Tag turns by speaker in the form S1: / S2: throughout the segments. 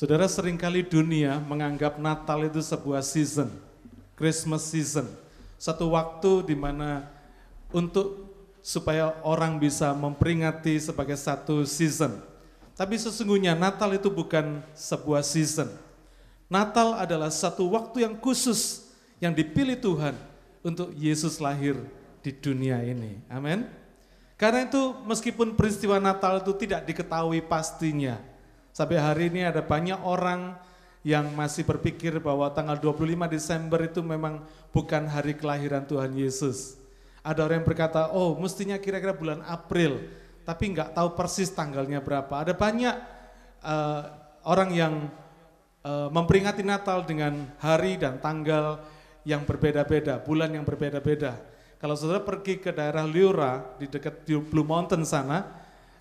S1: Saudara sering kali dunia menganggap Natal itu sebuah season, Christmas season. Satu waktu di mana untuk supaya orang bisa memperingati sebagai satu season. Tapi sesungguhnya Natal itu bukan sebuah season. Natal adalah satu waktu yang khusus yang dipilih Tuhan untuk Yesus lahir di dunia ini. Amin. Karena itu meskipun peristiwa Natal itu tidak diketahui pastinya, sampai hari ini ada banyak orang yang masih berpikir bahwa tanggal 25 Desember itu memang bukan hari kelahiran Tuhan Yesus. Ada orang yang berkata, oh mestinya kira-kira bulan April, tapi nggak tahu persis tanggalnya berapa. Ada banyak uh, orang yang uh, memperingati Natal dengan hari dan tanggal yang berbeda-beda, bulan yang berbeda-beda. Kalau saudara pergi ke daerah Liura di dekat Blue Mountain sana,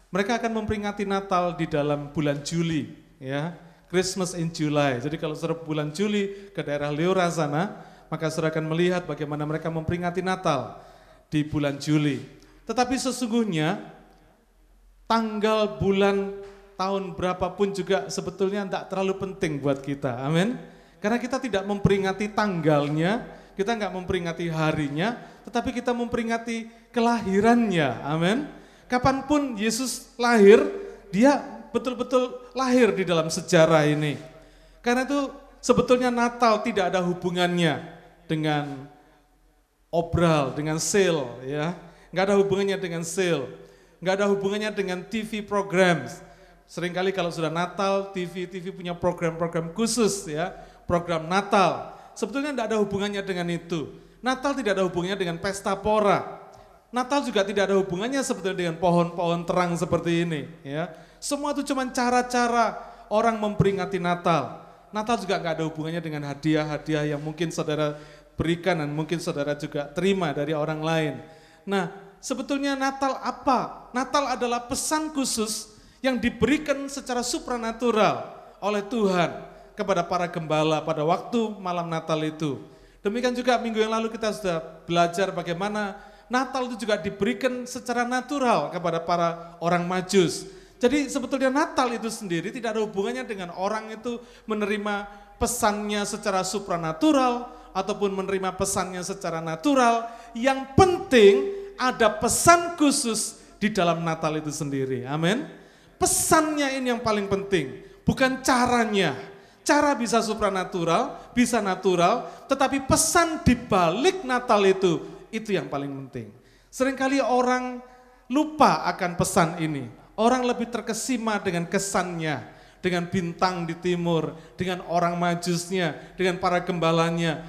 S1: mereka akan memperingati Natal di dalam bulan Juli, ya, Christmas in July. Jadi kalau saudara bulan Juli ke daerah Liura sana, maka saudara akan melihat bagaimana mereka memperingati Natal di bulan Juli. Tetapi sesungguhnya tanggal bulan tahun berapapun juga sebetulnya tidak terlalu penting buat kita. Amin. Karena kita tidak memperingati tanggalnya, kita nggak memperingati harinya, tetapi kita memperingati kelahirannya. Amin. Kapan pun Yesus lahir, dia betul-betul lahir di dalam sejarah ini. Karena itu sebetulnya Natal tidak ada hubungannya dengan obral, dengan sale, ya. Nggak ada hubungannya dengan sale, nggak ada hubungannya dengan TV programs. Seringkali kalau sudah Natal, TV TV punya program-program khusus ya program Natal. Sebetulnya tidak ada hubungannya dengan itu. Natal tidak ada hubungannya dengan pesta pora. Natal juga tidak ada hubungannya sebetulnya dengan pohon-pohon terang seperti ini. Ya, semua itu cuma cara-cara orang memperingati Natal. Natal juga nggak ada hubungannya dengan hadiah-hadiah yang mungkin saudara berikan dan mungkin saudara juga terima dari orang lain. Nah, sebetulnya Natal apa? Natal adalah pesan khusus yang diberikan secara supranatural oleh Tuhan kepada para gembala pada waktu malam Natal itu. Demikian juga minggu yang lalu kita sudah belajar bagaimana Natal itu juga diberikan secara natural kepada para orang majus. Jadi sebetulnya Natal itu sendiri tidak ada hubungannya dengan orang itu menerima pesannya secara supranatural ataupun menerima pesannya secara natural. Yang penting ada pesan khusus di dalam Natal itu sendiri. Amin. Pesannya ini yang paling penting, bukan caranya. Cara bisa supranatural, bisa natural, tetapi pesan di balik Natal itu, itu yang paling penting. Seringkali orang lupa akan pesan ini. Orang lebih terkesima dengan kesannya, dengan bintang di timur, dengan orang majusnya, dengan para gembalanya,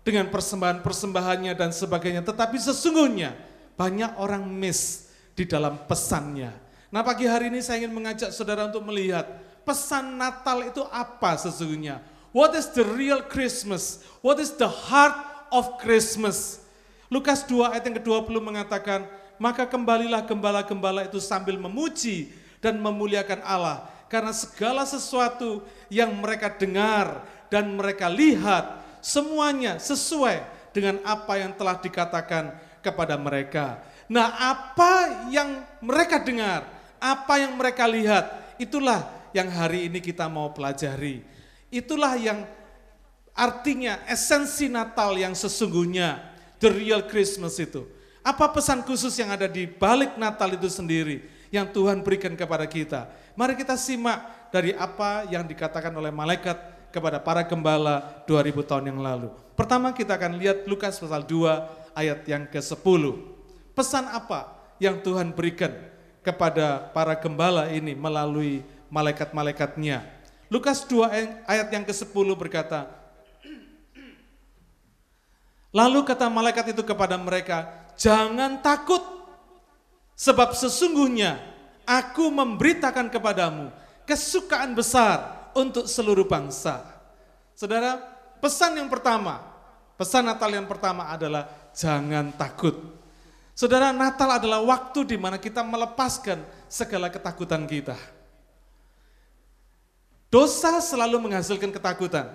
S1: dengan persembahan-persembahannya dan sebagainya. Tetapi sesungguhnya banyak orang miss di dalam pesannya. Nah pagi hari ini saya ingin mengajak saudara untuk melihat pesan Natal itu apa sesungguhnya? What is the real Christmas? What is the heart of Christmas? Lukas 2 ayat yang ke-20 mengatakan, maka kembalilah gembala-gembala itu sambil memuji dan memuliakan Allah. Karena segala sesuatu yang mereka dengar dan mereka lihat, semuanya sesuai dengan apa yang telah dikatakan kepada mereka. Nah apa yang mereka dengar, apa yang mereka lihat, itulah yang hari ini kita mau pelajari. Itulah yang artinya esensi Natal yang sesungguhnya, the real Christmas itu. Apa pesan khusus yang ada di balik Natal itu sendiri yang Tuhan berikan kepada kita? Mari kita simak dari apa yang dikatakan oleh malaikat kepada para gembala 2000 tahun yang lalu. Pertama kita akan lihat Lukas pasal 2 ayat yang ke-10. Pesan apa yang Tuhan berikan kepada para gembala ini melalui malaikat-malaikatnya. Lukas 2 ayat yang ke-10 berkata, Lalu kata malaikat itu kepada mereka, jangan takut, sebab sesungguhnya aku memberitakan kepadamu kesukaan besar untuk seluruh bangsa. Saudara, pesan yang pertama, pesan Natal yang pertama adalah jangan takut. Saudara, Natal adalah waktu di mana kita melepaskan segala ketakutan kita. Dosa selalu menghasilkan ketakutan.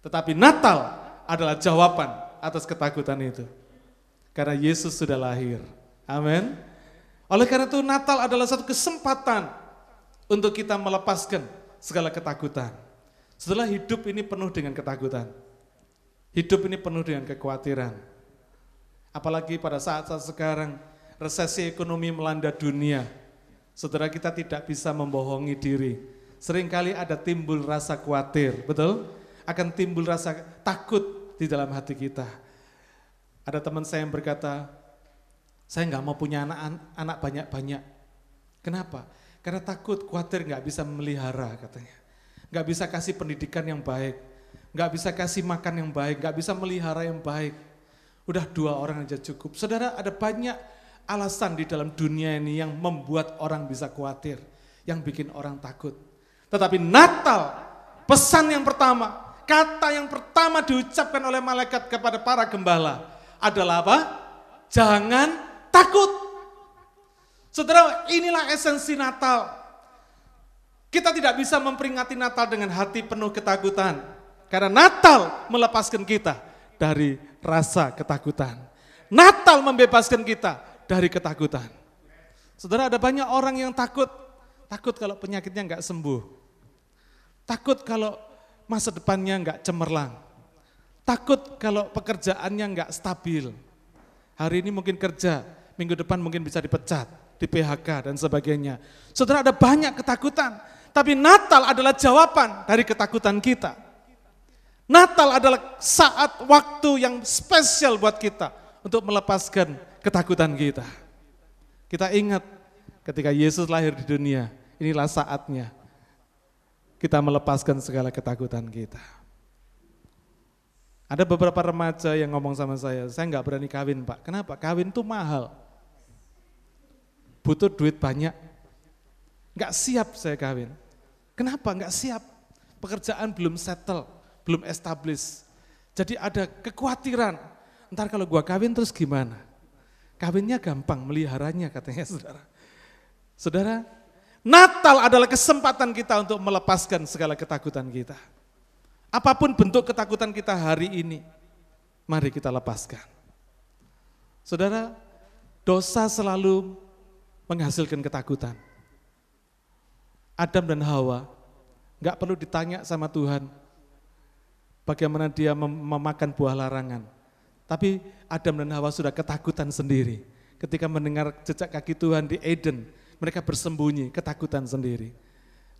S1: Tetapi Natal adalah jawaban atas ketakutan itu. Karena Yesus sudah lahir. Amin. Oleh karena itu Natal adalah satu kesempatan untuk kita melepaskan segala ketakutan. Setelah hidup ini penuh dengan ketakutan. Hidup ini penuh dengan kekhawatiran. Apalagi pada saat-saat sekarang resesi ekonomi melanda dunia. Saudara kita tidak bisa membohongi diri. Seringkali ada timbul rasa khawatir, betul? Akan timbul rasa takut di dalam hati kita. Ada teman saya yang berkata, saya nggak mau punya anak anak banyak-banyak. Kenapa? Karena takut, khawatir nggak bisa memelihara katanya. Nggak bisa kasih pendidikan yang baik, nggak bisa kasih makan yang baik, nggak bisa melihara yang baik. Udah dua orang aja cukup. Saudara ada banyak alasan di dalam dunia ini yang membuat orang bisa khawatir, yang bikin orang takut. Tetapi Natal, pesan yang pertama, kata yang pertama diucapkan oleh malaikat kepada para gembala adalah apa? Jangan takut. Saudara, inilah esensi Natal. Kita tidak bisa memperingati Natal dengan hati penuh ketakutan. Karena Natal melepaskan kita dari rasa ketakutan. Natal membebaskan kita dari ketakutan. Saudara ada banyak orang yang takut. Takut kalau penyakitnya nggak sembuh. Takut kalau masa depannya nggak cemerlang. Takut kalau pekerjaannya nggak stabil. Hari ini mungkin kerja, minggu depan mungkin bisa dipecat di PHK dan sebagainya. Saudara ada banyak ketakutan, tapi Natal adalah jawaban dari ketakutan kita. Natal adalah saat waktu yang spesial buat kita untuk melepaskan ketakutan kita. Kita ingat ketika Yesus lahir di dunia, inilah saatnya kita melepaskan segala ketakutan kita. Ada beberapa remaja yang ngomong sama saya, saya nggak berani kawin pak. Kenapa? Kawin itu mahal butuh duit banyak. Nggak siap saya kawin. Kenapa nggak siap? Pekerjaan belum settle, belum establish. Jadi ada kekhawatiran, ntar kalau gua kawin terus gimana? Kawinnya gampang, meliharanya katanya saudara. Saudara, Natal adalah kesempatan kita untuk melepaskan segala ketakutan kita. Apa pun bentuk ketakutan kita hari ini, mari kita lepaskan. Saudara, dosa selalu menghasilkan ketakutan. Adam dan Hawa nggak perlu ditanya sama Tuhan bagaimana dia mem memakan buah larangan. Tapi Adam dan Hawa sudah ketakutan sendiri. Ketika mendengar jejak kaki Tuhan di Eden, mereka bersembunyi, ketakutan sendiri.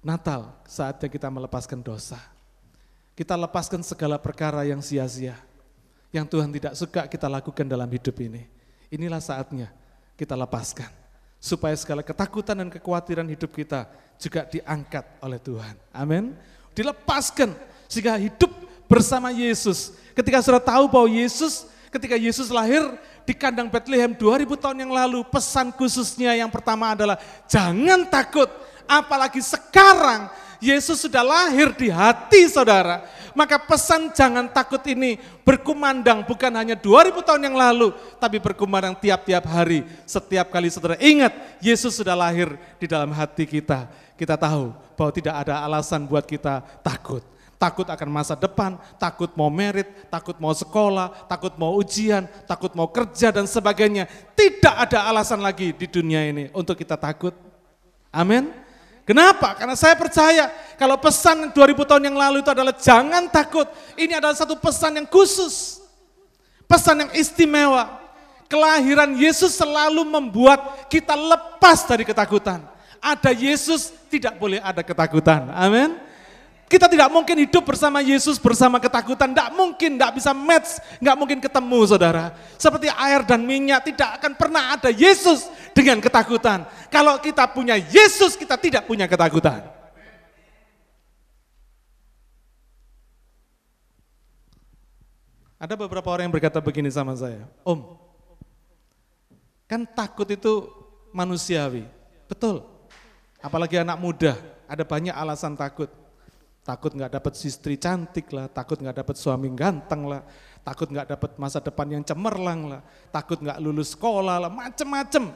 S1: Natal saatnya kita melepaskan dosa. Kita lepaskan segala perkara yang sia-sia. Yang Tuhan tidak suka kita lakukan dalam hidup ini. Inilah saatnya kita lepaskan supaya segala ketakutan dan kekhawatiran hidup kita juga diangkat oleh Tuhan. Amin. Dilepaskan sehingga hidup bersama Yesus. Ketika sudah tahu bahwa Yesus ketika Yesus lahir di kandang Bethlehem 2000 tahun yang lalu, pesan khususnya yang pertama adalah jangan takut, apalagi sekarang Yesus sudah lahir di hati saudara. Maka pesan jangan takut ini berkumandang bukan hanya 2000 tahun yang lalu, tapi berkumandang tiap-tiap hari. Setiap kali saudara ingat, Yesus sudah lahir di dalam hati kita. Kita tahu bahwa tidak ada alasan buat kita takut. Takut akan masa depan, takut mau merit, takut mau sekolah, takut mau ujian, takut mau kerja dan sebagainya. Tidak ada alasan lagi di dunia ini untuk kita takut. Amin. Kenapa? Karena saya percaya kalau pesan 2000 tahun yang lalu itu adalah jangan takut. Ini adalah satu pesan yang khusus. Pesan yang istimewa. Kelahiran Yesus selalu membuat kita lepas dari ketakutan. Ada Yesus, tidak boleh ada ketakutan. Amin. Kita tidak mungkin hidup bersama Yesus bersama ketakutan, tidak mungkin, tidak bisa match, nggak mungkin ketemu saudara. Seperti air dan minyak tidak akan pernah ada Yesus dengan ketakutan. Kalau kita punya Yesus, kita tidak punya ketakutan. Ada beberapa orang yang berkata begini sama saya, Om, kan takut itu manusiawi, betul. Apalagi anak muda, ada banyak alasan takut Takut nggak dapat istri cantik lah, takut nggak dapat suami ganteng lah, takut nggak dapat masa depan yang cemerlang lah, takut nggak lulus sekolah lah, macem-macem.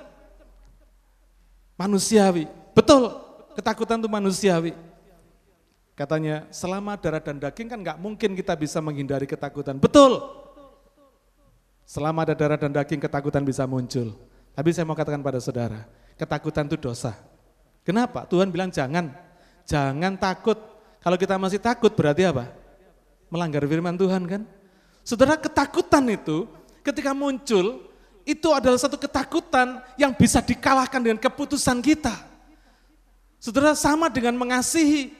S1: Manusiawi, betul, ketakutan itu manusiawi. Katanya selama darah dan daging kan nggak mungkin kita bisa menghindari ketakutan. Betul. Selama ada darah dan daging ketakutan bisa muncul. Tapi saya mau katakan pada saudara, ketakutan itu dosa. Kenapa? Tuhan bilang jangan, Jangan takut. Kalau kita masih takut berarti apa? Melanggar firman Tuhan kan? Saudara ketakutan itu ketika muncul itu adalah satu ketakutan yang bisa dikalahkan dengan keputusan kita. Saudara sama dengan mengasihi.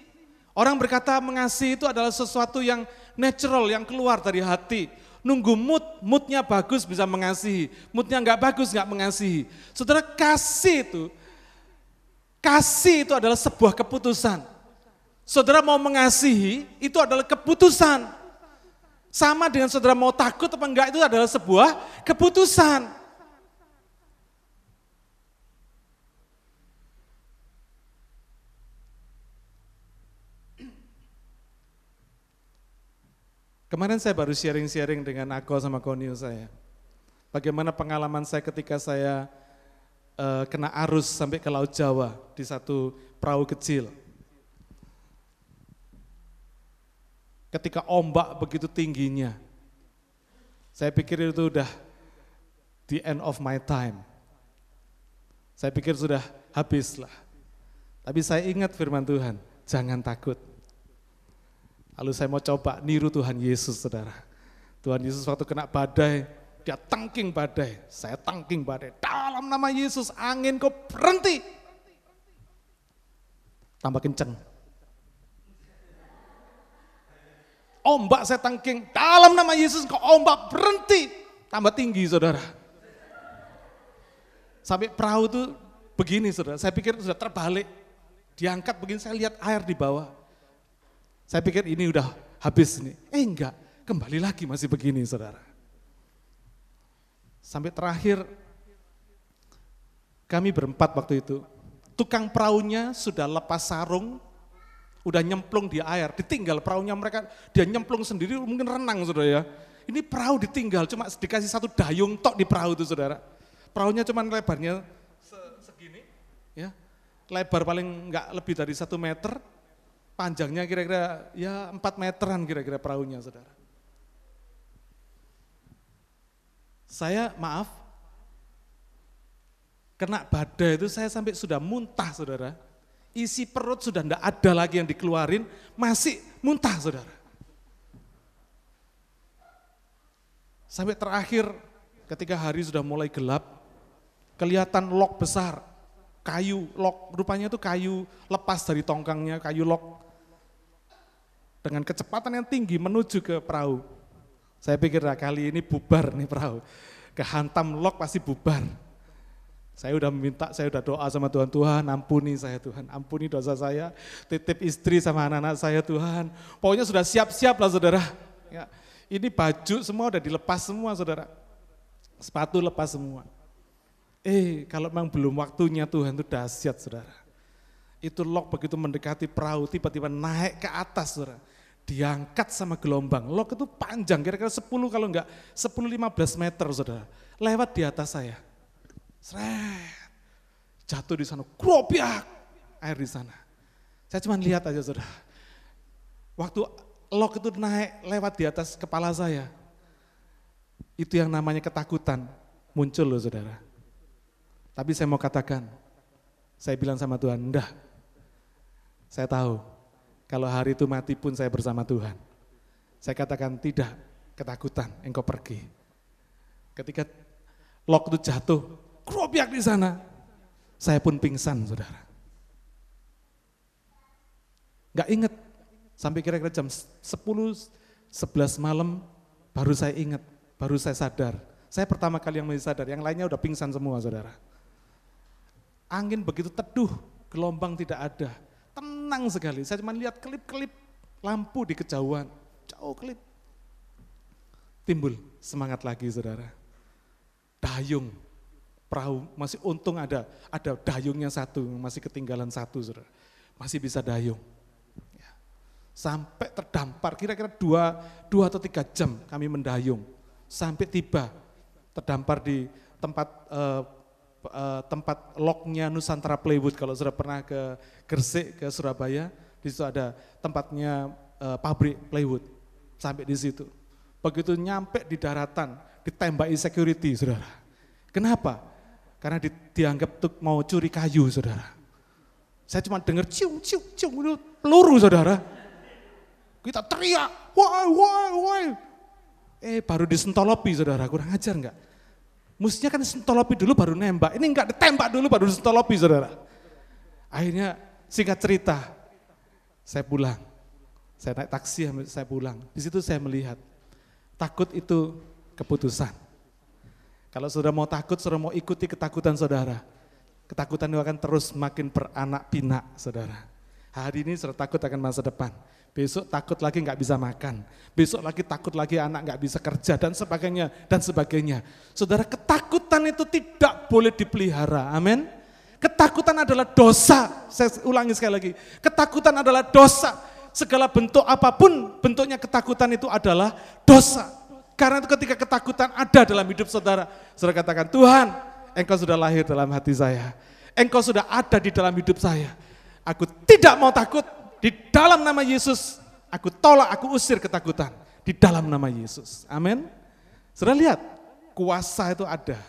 S1: Orang berkata mengasihi itu adalah sesuatu yang natural, yang keluar dari hati. Nunggu mood, moodnya bagus bisa mengasihi. Moodnya nggak bagus nggak mengasihi. Saudara kasih itu, kasih itu adalah sebuah keputusan. Saudara mau mengasihi itu adalah keputusan. Sama dengan saudara mau takut apa enggak itu adalah sebuah keputusan. Kemarin saya baru sharing-sharing dengan Ako sama Konio saya. Bagaimana pengalaman saya ketika saya uh, kena arus sampai ke Laut Jawa di satu perahu kecil. Ketika ombak begitu tingginya, saya pikir itu udah the end of my time. Saya pikir sudah habis lah. Tapi saya ingat firman Tuhan, jangan takut. Lalu saya mau coba niru Tuhan Yesus, saudara. Tuhan Yesus waktu kena badai, dia tangking badai, saya tangking badai. Dalam nama Yesus, angin kau berhenti. Tambah kenceng. Ombak saya tangking, dalam nama Yesus kau ombak berhenti. Tambah tinggi saudara. Sampai perahu itu begini saudara, saya pikir sudah terbalik. Diangkat begini, saya lihat air di bawah. Saya pikir ini udah habis nih. Eh enggak, kembali lagi masih begini saudara. Sampai terakhir kami berempat waktu itu. Tukang perahunya sudah lepas sarung, udah nyemplung di air, ditinggal perahunya mereka, dia nyemplung sendiri mungkin renang saudara ya. Ini perahu ditinggal, cuma dikasih satu dayung tok di perahu itu saudara. Perahunya cuma lebarnya segini, ya lebar paling enggak lebih dari satu meter, Panjangnya kira-kira ya 4 meteran kira-kira perahunya saudara. Saya maaf, kena badai itu saya sampai sudah muntah saudara. Isi perut sudah tidak ada lagi yang dikeluarin, masih muntah saudara. Sampai terakhir ketika hari sudah mulai gelap, kelihatan lok besar, kayu lok, rupanya itu kayu lepas dari tongkangnya, kayu lok dengan kecepatan yang tinggi menuju ke perahu. Saya pikir nah, kali ini bubar nih perahu. Kehantam lok pasti bubar. Saya udah minta, saya udah doa sama Tuhan, Tuhan ampuni saya Tuhan, ampuni dosa saya, titip istri sama anak-anak saya Tuhan. Pokoknya sudah siap-siap lah saudara. Ya, ini baju semua udah dilepas semua saudara. Sepatu lepas semua. Eh kalau memang belum waktunya Tuhan itu dahsyat saudara. Itu lok begitu mendekati perahu tiba-tiba naik ke atas saudara diangkat sama gelombang. Lok itu panjang, kira-kira 10 kalau enggak 10-15 meter saudara. Lewat di atas saya. Sret. Jatuh di sana, kropiak air di sana. Saya cuma lihat aja saudara. Waktu lok itu naik lewat di atas kepala saya. Itu yang namanya ketakutan muncul loh saudara. Tapi saya mau katakan, saya bilang sama Tuhan, enggak. Saya tahu kalau hari itu mati pun saya bersama Tuhan. Saya katakan tidak, ketakutan, engkau pergi. Ketika lok itu jatuh, kerobiak di sana, saya pun pingsan saudara. Gak inget, sampai kira-kira jam 10, 11 malam baru saya ingat, baru saya sadar. Saya pertama kali yang masih sadar, yang lainnya udah pingsan semua saudara. Angin begitu teduh, gelombang tidak ada tenang sekali. Saya cuma lihat klip-klip lampu di kejauhan, jauh klip. Timbul semangat lagi saudara. Dayung, perahu masih untung ada, ada dayungnya satu, masih ketinggalan satu saudara. Masih bisa dayung. Ya. Sampai terdampar, kira-kira dua, dua atau tiga jam kami mendayung. Sampai tiba, terdampar di tempat uh, uh, tempat loknya Nusantara Playwood kalau sudah pernah ke Gresik ke Surabaya di situ ada tempatnya uh, pabrik Playwood sampai di situ begitu nyampe di daratan ditembaki security saudara kenapa karena di, dianggap tuh mau curi kayu saudara Saya cuma dengar cium, cium, cium, itu peluru saudara. Kita teriak, wah, wah, wah. Eh baru disentolopi saudara, kurang ajar enggak? Mestinya kan sentolopi dulu baru nembak, ini enggak ditembak dulu baru disentolopi saudara. Akhirnya singkat cerita, saya pulang. Saya naik taksi, saya pulang. Di situ saya melihat, takut itu keputusan. Kalau saudara mau takut, saudara mau ikuti ketakutan saudara, Ketakutan itu akan terus makin beranak pinak, saudara. Hari ini saudara takut akan masa depan. Besok takut lagi nggak bisa makan. Besok lagi takut lagi anak nggak bisa kerja dan sebagainya dan sebagainya. Saudara ketakutan itu tidak boleh dipelihara. Amin. Ketakutan adalah dosa. Saya ulangi sekali lagi. Ketakutan adalah dosa. Segala bentuk apa pun bentuknya ketakutan itu adalah dosa. Karena itu ketika ketakutan ada dalam hidup saudara, saudara katakan, Tuhan engkau sudah lahir dalam hati saya. Engkau sudah ada di dalam hidup saya. Aku tidak mau takut di dalam nama Yesus. Aku tolak, aku usir ketakutan di dalam nama Yesus. Amin. Sudah lihat, kuasa itu ada.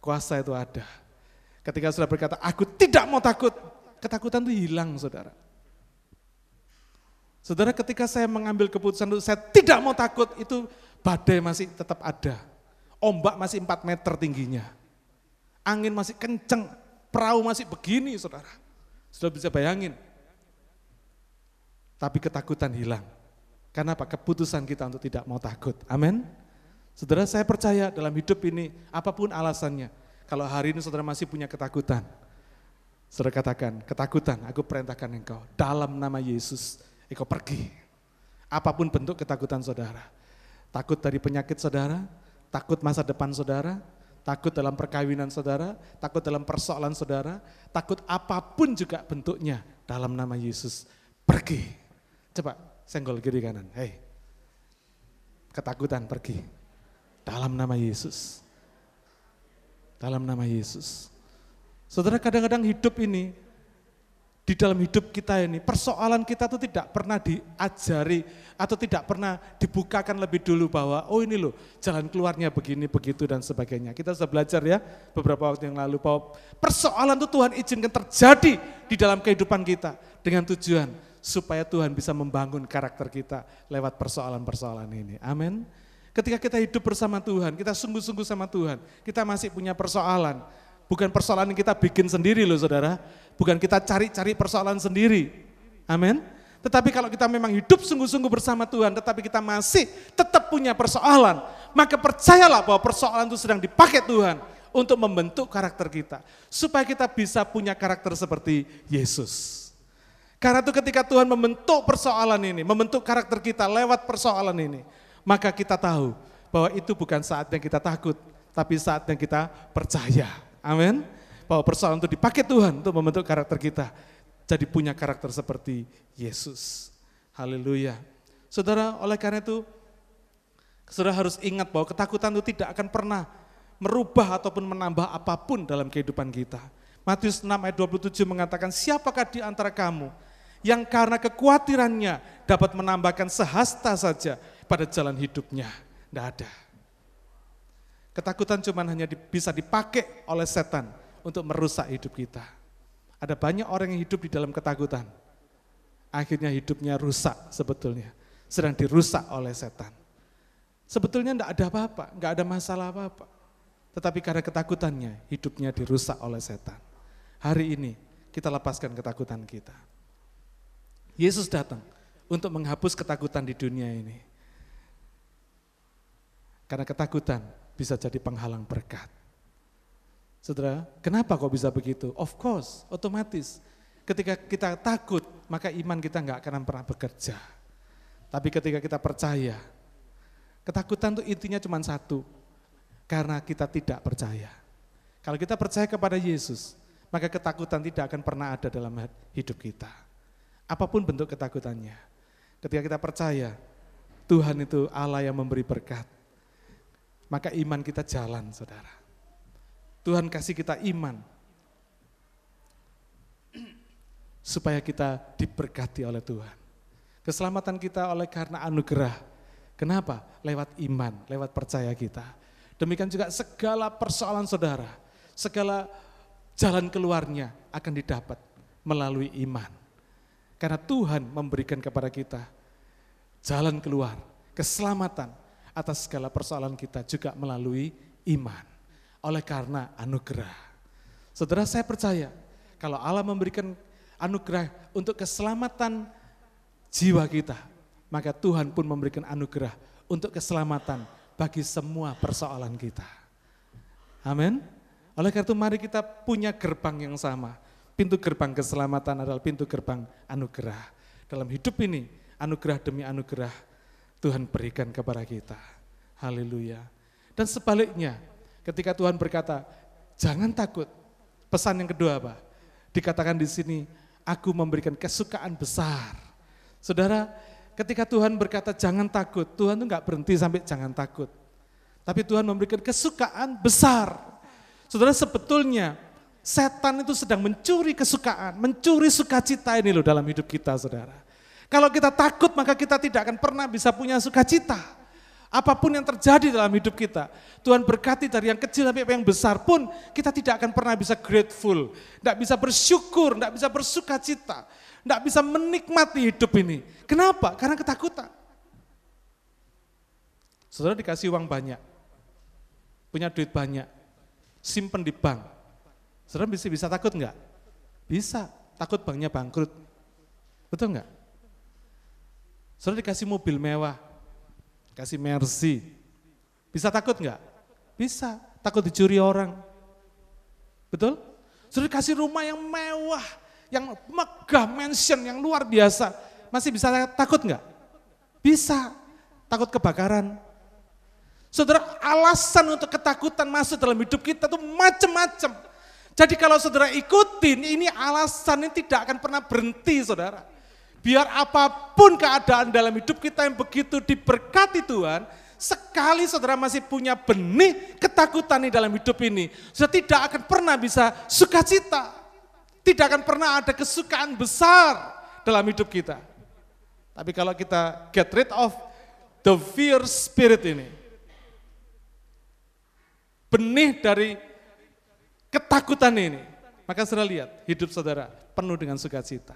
S1: Kuasa itu ada. Ketika sudah berkata, aku tidak mau takut, ketakutan itu hilang saudara. Saudara ketika saya mengambil keputusan itu, saya tidak mau takut, itu badai masih tetap ada. Ombak masih 4 meter tingginya. Angin masih kenceng, perahu masih begini saudara. Sudah bisa bayangin. Tapi ketakutan hilang. Karena apa? Keputusan kita untuk tidak mau takut. Amin. Saudara saya percaya dalam hidup ini, apa pun alasannya, kalau hari ini saudara masih punya ketakutan, saudara katakan, ketakutan, aku perintahkan engkau, dalam nama Yesus, engkau pergi. Apa pun bentuk ketakutan saudara. Takut dari penyakit saudara, takut masa depan saudara, takut dalam perkawinan saudara, takut dalam persoalan saudara, takut apa pun juga bentuknya dalam nama Yesus. Pergi. Coba senggol kiri kanan. Hei. Ketakutan pergi. Dalam nama Yesus. Dalam nama Yesus. Saudara kadang-kadang hidup ini di dalam hidup kita ini, persoalan kita itu tidak pernah diajari atau tidak pernah dibukakan lebih dulu bahwa oh ini loh jalan keluarnya begini, begitu dan sebagainya. Kita sudah belajar ya beberapa waktu yang lalu bahwa persoalan itu Tuhan izinkan terjadi di dalam kehidupan kita dengan tujuan supaya Tuhan bisa membangun karakter kita lewat persoalan-persoalan ini. Amin. Ketika kita hidup bersama Tuhan, kita sungguh-sungguh sama Tuhan, kita masih punya persoalan. Bukan persoalan yang kita bikin sendiri loh saudara, bukan kita cari-cari persoalan sendiri. Amin. Tetapi kalau kita memang hidup sungguh-sungguh bersama Tuhan, tetapi kita masih tetap punya persoalan, maka percayalah bahwa persoalan itu sedang dipakai Tuhan untuk membentuk karakter kita. Supaya kita bisa punya karakter seperti Yesus. Karena itu ketika Tuhan membentuk persoalan ini, membentuk karakter kita lewat persoalan ini, maka kita tahu bahwa itu bukan saat yang kita takut, tapi saat yang kita percaya. Amin. Bahwa persoalan itu dipakai Tuhan untuk membentuk karakter kita. Jadi punya karakter seperti Yesus. Haleluya. Saudara, oleh karena itu, saudara harus ingat bahwa ketakutan itu tidak akan pernah merubah ataupun menambah apa pun dalam kehidupan kita. Matius 6 ayat 27 mengatakan, siapakah di antara kamu yang karena kekhawatirannya dapat menambahkan sehasta saja pada jalan hidupnya? Tidak ada. Ketakutan cuma hanya bisa dipakai oleh setan untuk merusak hidup kita. Ada banyak orang yang hidup di dalam ketakutan. Akhirnya hidupnya rusak sebetulnya. Sedang dirusak oleh setan. Sebetulnya tidak ada apa-apa, nggak ada masalah apa-apa. Tetapi karena ketakutannya, hidupnya dirusak oleh setan. Hari ini kita lepaskan ketakutan kita. Yesus datang untuk menghapus ketakutan di dunia ini. Karena ketakutan bisa jadi penghalang berkat. Saudara, kenapa kok bisa begitu? Of course, otomatis. Ketika kita takut, maka iman kita nggak akan pernah bekerja. Tapi ketika kita percaya, ketakutan itu intinya cuma satu, karena kita tidak percaya. Kalau kita percaya kepada Yesus, maka ketakutan tidak akan pernah ada dalam hidup kita. Apa pun bentuk ketakutannya. Ketika kita percaya, Tuhan itu Allah yang memberi berkat maka iman kita jalan, saudara. Tuhan kasih kita iman, supaya kita diberkati oleh Tuhan. Keselamatan kita oleh karena anugerah. Kenapa? Lewat iman, lewat percaya kita. Demikian juga segala persoalan saudara, segala jalan keluarnya akan didapat melalui iman. Karena Tuhan memberikan kepada kita jalan keluar, keselamatan atas segala persoalan kita juga melalui iman. Oleh karena anugerah. Saudara saya percaya kalau Allah memberikan anugerah untuk keselamatan jiwa kita, maka Tuhan pun memberikan anugerah untuk keselamatan bagi semua persoalan kita. Amin. Oleh karena itu mari kita punya gerbang yang sama. Pintu gerbang keselamatan adalah pintu gerbang anugerah. Dalam hidup ini, anugerah demi anugerah Tuhan berikan kepada kita. Haleluya. Dan sebaliknya, ketika Tuhan berkata, jangan takut. Pesan yang kedua apa? Dikatakan di sini, aku memberikan kesukaan besar. Saudara, ketika Tuhan berkata jangan takut, Tuhan itu enggak berhenti sampai jangan takut. Tapi Tuhan memberikan kesukaan besar. Saudara sebetulnya setan itu sedang mencuri kesukaan, mencuri sukacita ini loh dalam hidup kita saudara. Kalau kita takut maka kita tidak akan pernah bisa punya sukacita. Apa pun yang terjadi dalam hidup kita, Tuhan berkati dari yang kecil sampai yang besar pun kita tidak akan pernah bisa grateful, tidak bisa bersyukur, tidak bisa bersukacita, tidak bisa menikmati hidup ini. Kenapa? Karena ketakutan. Saudara dikasih uang banyak, punya duit banyak, simpen di bank. Saudara bisa, bisa takut enggak? Bisa, takut banknya bangkrut. Betul enggak? Saudara dikasih mobil mewah, kasih Mercy. Bisa takut enggak? Bisa, takut dicuri orang. Betul? Saudara dikasih rumah yang mewah, yang megah, mansion, yang luar biasa. Masih bisa takut enggak? Bisa, takut kebakaran, Saudara, alasan untuk ketakutan masuk dalam hidup kita tuh macam-macam. Jadi kalau saudara ikutin, ini alasan ini tidak akan pernah berhenti saudara. Biar apa pun keadaan dalam hidup kita yang begitu diberkati Tuhan, sekali saudara masih punya benih ketakutan di dalam hidup ini, saudara tidak akan pernah bisa sukacita. Tidak akan pernah ada kesukaan besar dalam hidup kita. Tapi kalau kita get rid of the fear spirit ini, benih dari ketakutan ini. Maka saudara lihat, hidup saudara penuh dengan sukacita.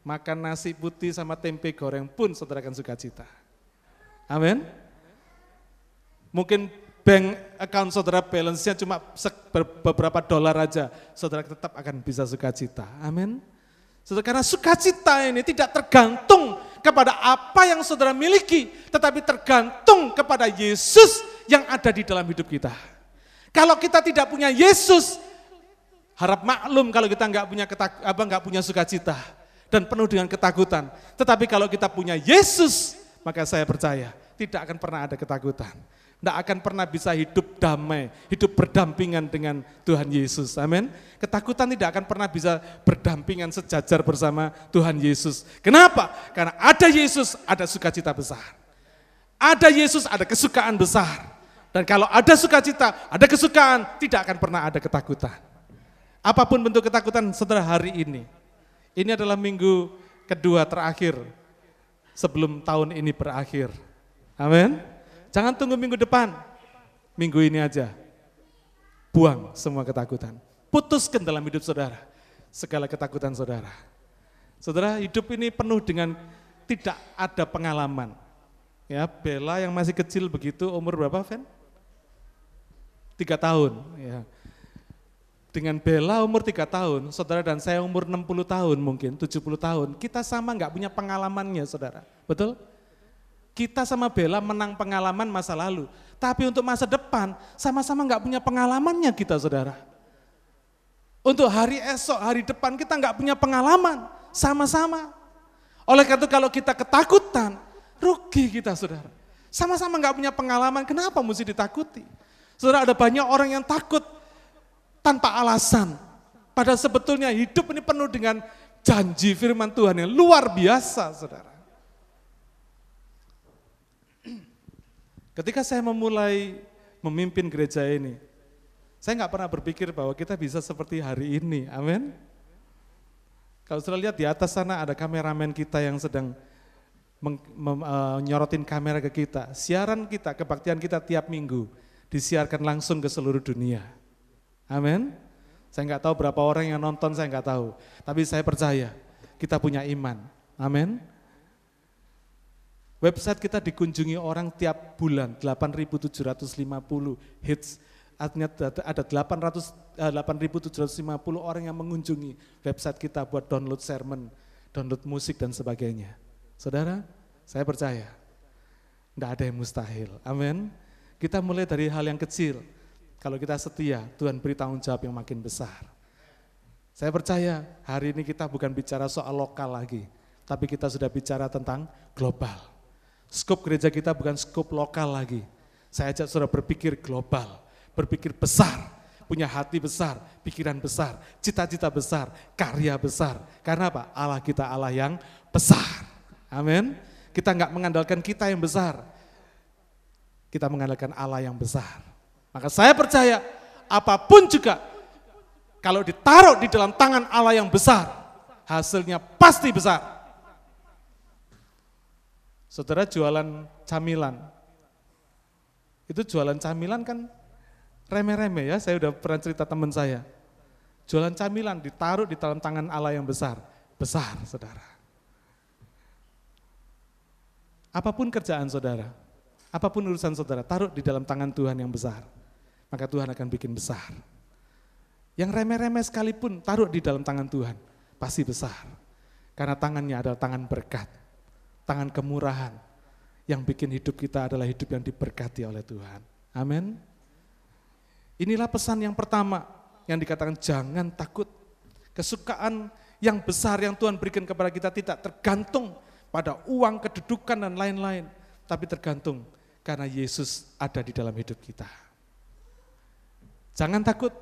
S1: Makan nasi putih sama tempe goreng pun saudara akan sukacita. Amin. Mungkin bank account saudara balance-nya cuma beberapa dolar aja, saudara tetap akan bisa sukacita. Amin. Saudara, karena sukacita ini tidak tergantung kepada apa yang saudara miliki, tetapi tergantung kepada Yesus yang ada di dalam hidup kita. Kalau kita tidak punya Yesus, harap maklum kalau kita nggak punya ketak, apa nggak punya sukacita dan penuh dengan ketakutan. Tetapi kalau kita punya Yesus, maka saya percaya tidak akan pernah ada ketakutan. Tidak akan pernah bisa hidup damai, hidup berdampingan dengan Tuhan Yesus. Amin. Ketakutan tidak akan pernah bisa berdampingan sejajar bersama Tuhan Yesus. Kenapa? Karena ada Yesus, ada sukacita besar. Ada Yesus, ada kesukaan besar. Dan kalau ada sukacita, ada kesukaan, tidak akan pernah ada ketakutan. Apa pun bentuk ketakutan setelah hari ini. Ini adalah minggu kedua terakhir sebelum tahun ini berakhir. Amin. Jangan tunggu minggu depan. Minggu ini aja. Buang semua ketakutan. Putuskan dalam hidup saudara segala ketakutan saudara. Saudara, hidup ini penuh dengan tidak ada pengalaman. Ya, Bella yang masih kecil begitu, umur berapa, Fen? tiga tahun. Ya. Dengan Bella umur tiga tahun, saudara dan saya umur 60 tahun mungkin, 70 tahun. Kita sama nggak punya pengalamannya saudara, betul? Kita sama Bella menang pengalaman masa lalu, tapi untuk masa depan sama-sama nggak punya pengalamannya kita saudara. Untuk hari esok, hari depan kita nggak punya pengalaman, sama-sama. Oleh karena itu kalau kita ketakutan, rugi kita saudara. Sama-sama nggak punya pengalaman, kenapa mesti ditakuti? Saudara ada banyak orang yang takut tanpa alasan. Padahal sebetulnya hidup ini penuh dengan janji firman Tuhan yang luar biasa, saudara. Ketika saya memulai memimpin gereja ini, saya nggak pernah berpikir bahwa kita bisa seperti hari ini, amin. Kalau sudah lihat di atas sana ada kameramen kita yang sedang menyorotin kamera ke kita. Siaran kita, kebaktian kita tiap minggu disiarkan langsung ke seluruh dunia. Amin. Saya nggak tahu berapa orang yang nonton, saya nggak tahu. Tapi saya percaya kita punya iman. Amin. Website kita dikunjungi orang tiap bulan 8.750 hits. Artinya ada 800 8.750 eh, orang yang mengunjungi website kita buat download sermon, download musik dan sebagainya. Saudara, saya percaya tidak ada yang mustahil. Amin. Kita mulai dari hal yang kecil. Kalau kita setia, Tuhan beri tanggung jawab yang makin besar. Saya percaya hari ini kita bukan bicara soal lokal lagi, tapi kita sudah bicara tentang global. Skop gereja kita bukan skop lokal lagi. Saya ajak saudara berpikir global, berpikir besar, punya hati besar, pikiran besar, cita-cita besar, karya besar. Karena apa? Allah kita Allah yang besar. Amin. Kita nggak mengandalkan kita yang besar, kita mengandalkan Allah yang besar. Maka saya percaya apa pun juga kalau ditaruh di dalam tangan Allah yang besar, hasilnya pasti besar. Saudara jualan camilan. Itu jualan camilan kan remeh-remeh ya, saya udah pernah cerita teman saya. Jualan camilan ditaruh di dalam tangan Allah yang besar. Besar, saudara. Apa pun kerjaan saudara, apa pun urusan saudara, taruh di dalam tangan Tuhan yang besar. Maka Tuhan akan bikin besar. Yang remeh-remeh sekalipun, taruh di dalam tangan Tuhan. Pasti besar. Karena tangannya adalah tangan berkat tangan kemurahan yang bikin hidup kita adalah hidup yang diberkati oleh Tuhan. Amin. Inilah pesan yang pertama yang dikatakan jangan takut. Kesukaan yang besar yang Tuhan berikan kepada kita tidak tergantung pada uang, kedudukan dan lain-lain, tapi tergantung karena Yesus ada di dalam hidup kita. Jangan takut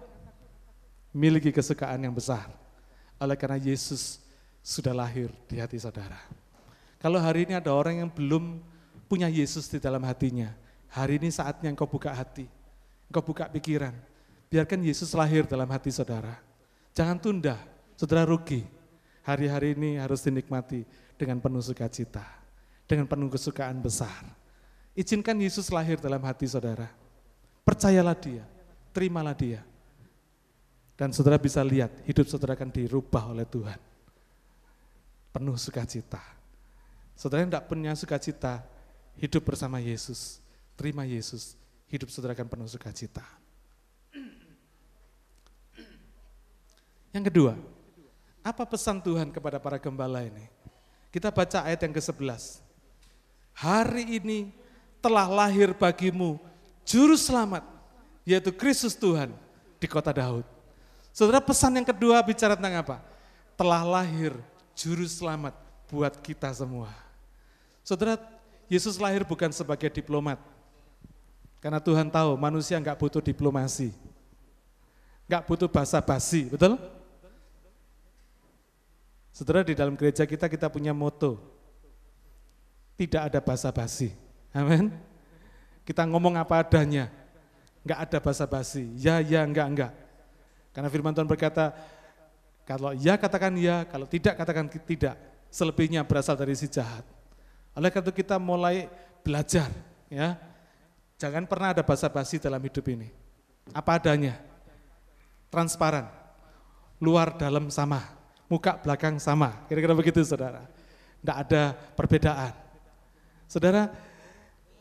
S1: miliki kesukaan yang besar. Oleh karena Yesus sudah lahir di hati saudara. Kalau hari ini ada orang yang belum punya Yesus di dalam hatinya, hari ini saatnya engkau buka hati, engkau buka pikiran. Biarkan Yesus lahir dalam hati saudara. Jangan tunda, saudara rugi. Hari-hari ini harus dinikmati dengan penuh sukacita, dengan penuh kesukaan besar. Izinkan Yesus lahir dalam hati saudara. Percayalah dia, terimalah dia. Dan saudara bisa lihat hidup saudara akan dirubah oleh Tuhan. Penuh sukacita. Saudara yang tidak punya sukacita, hidup bersama Yesus, terima Yesus, hidup saudara akan penuh sukacita. Yang kedua, apa pesan Tuhan kepada para gembala ini? Kita baca ayat yang ke-11. Hari ini telah lahir bagimu juru selamat, yaitu Kristus Tuhan di kota Daud. Saudara pesan yang kedua bicara tentang apa? Telah lahir juru selamat buat kita semua. Saudara, Yesus lahir bukan sebagai diplomat. Karena Tuhan tahu manusia nggak butuh diplomasi. Nggak butuh basa-basi, betul? Saudara, di dalam gereja kita, kita punya moto. Tidak ada basa-basi. Amin. Kita ngomong apa adanya. Nggak ada basa-basi. Ya, ya, enggak, enggak. Karena firman Tuhan berkata, kalau ya katakan ya, kalau tidak katakan tidak. Selebihnya berasal dari si jahat. Oleh karena itu kita mulai belajar ya. Jangan pernah ada basa-basi dalam hidup ini. Apa adanya. Transparan. Luar dalam sama. Muka belakang sama. Kira-kira begitu saudara. Tidak ada perbedaan. Saudara,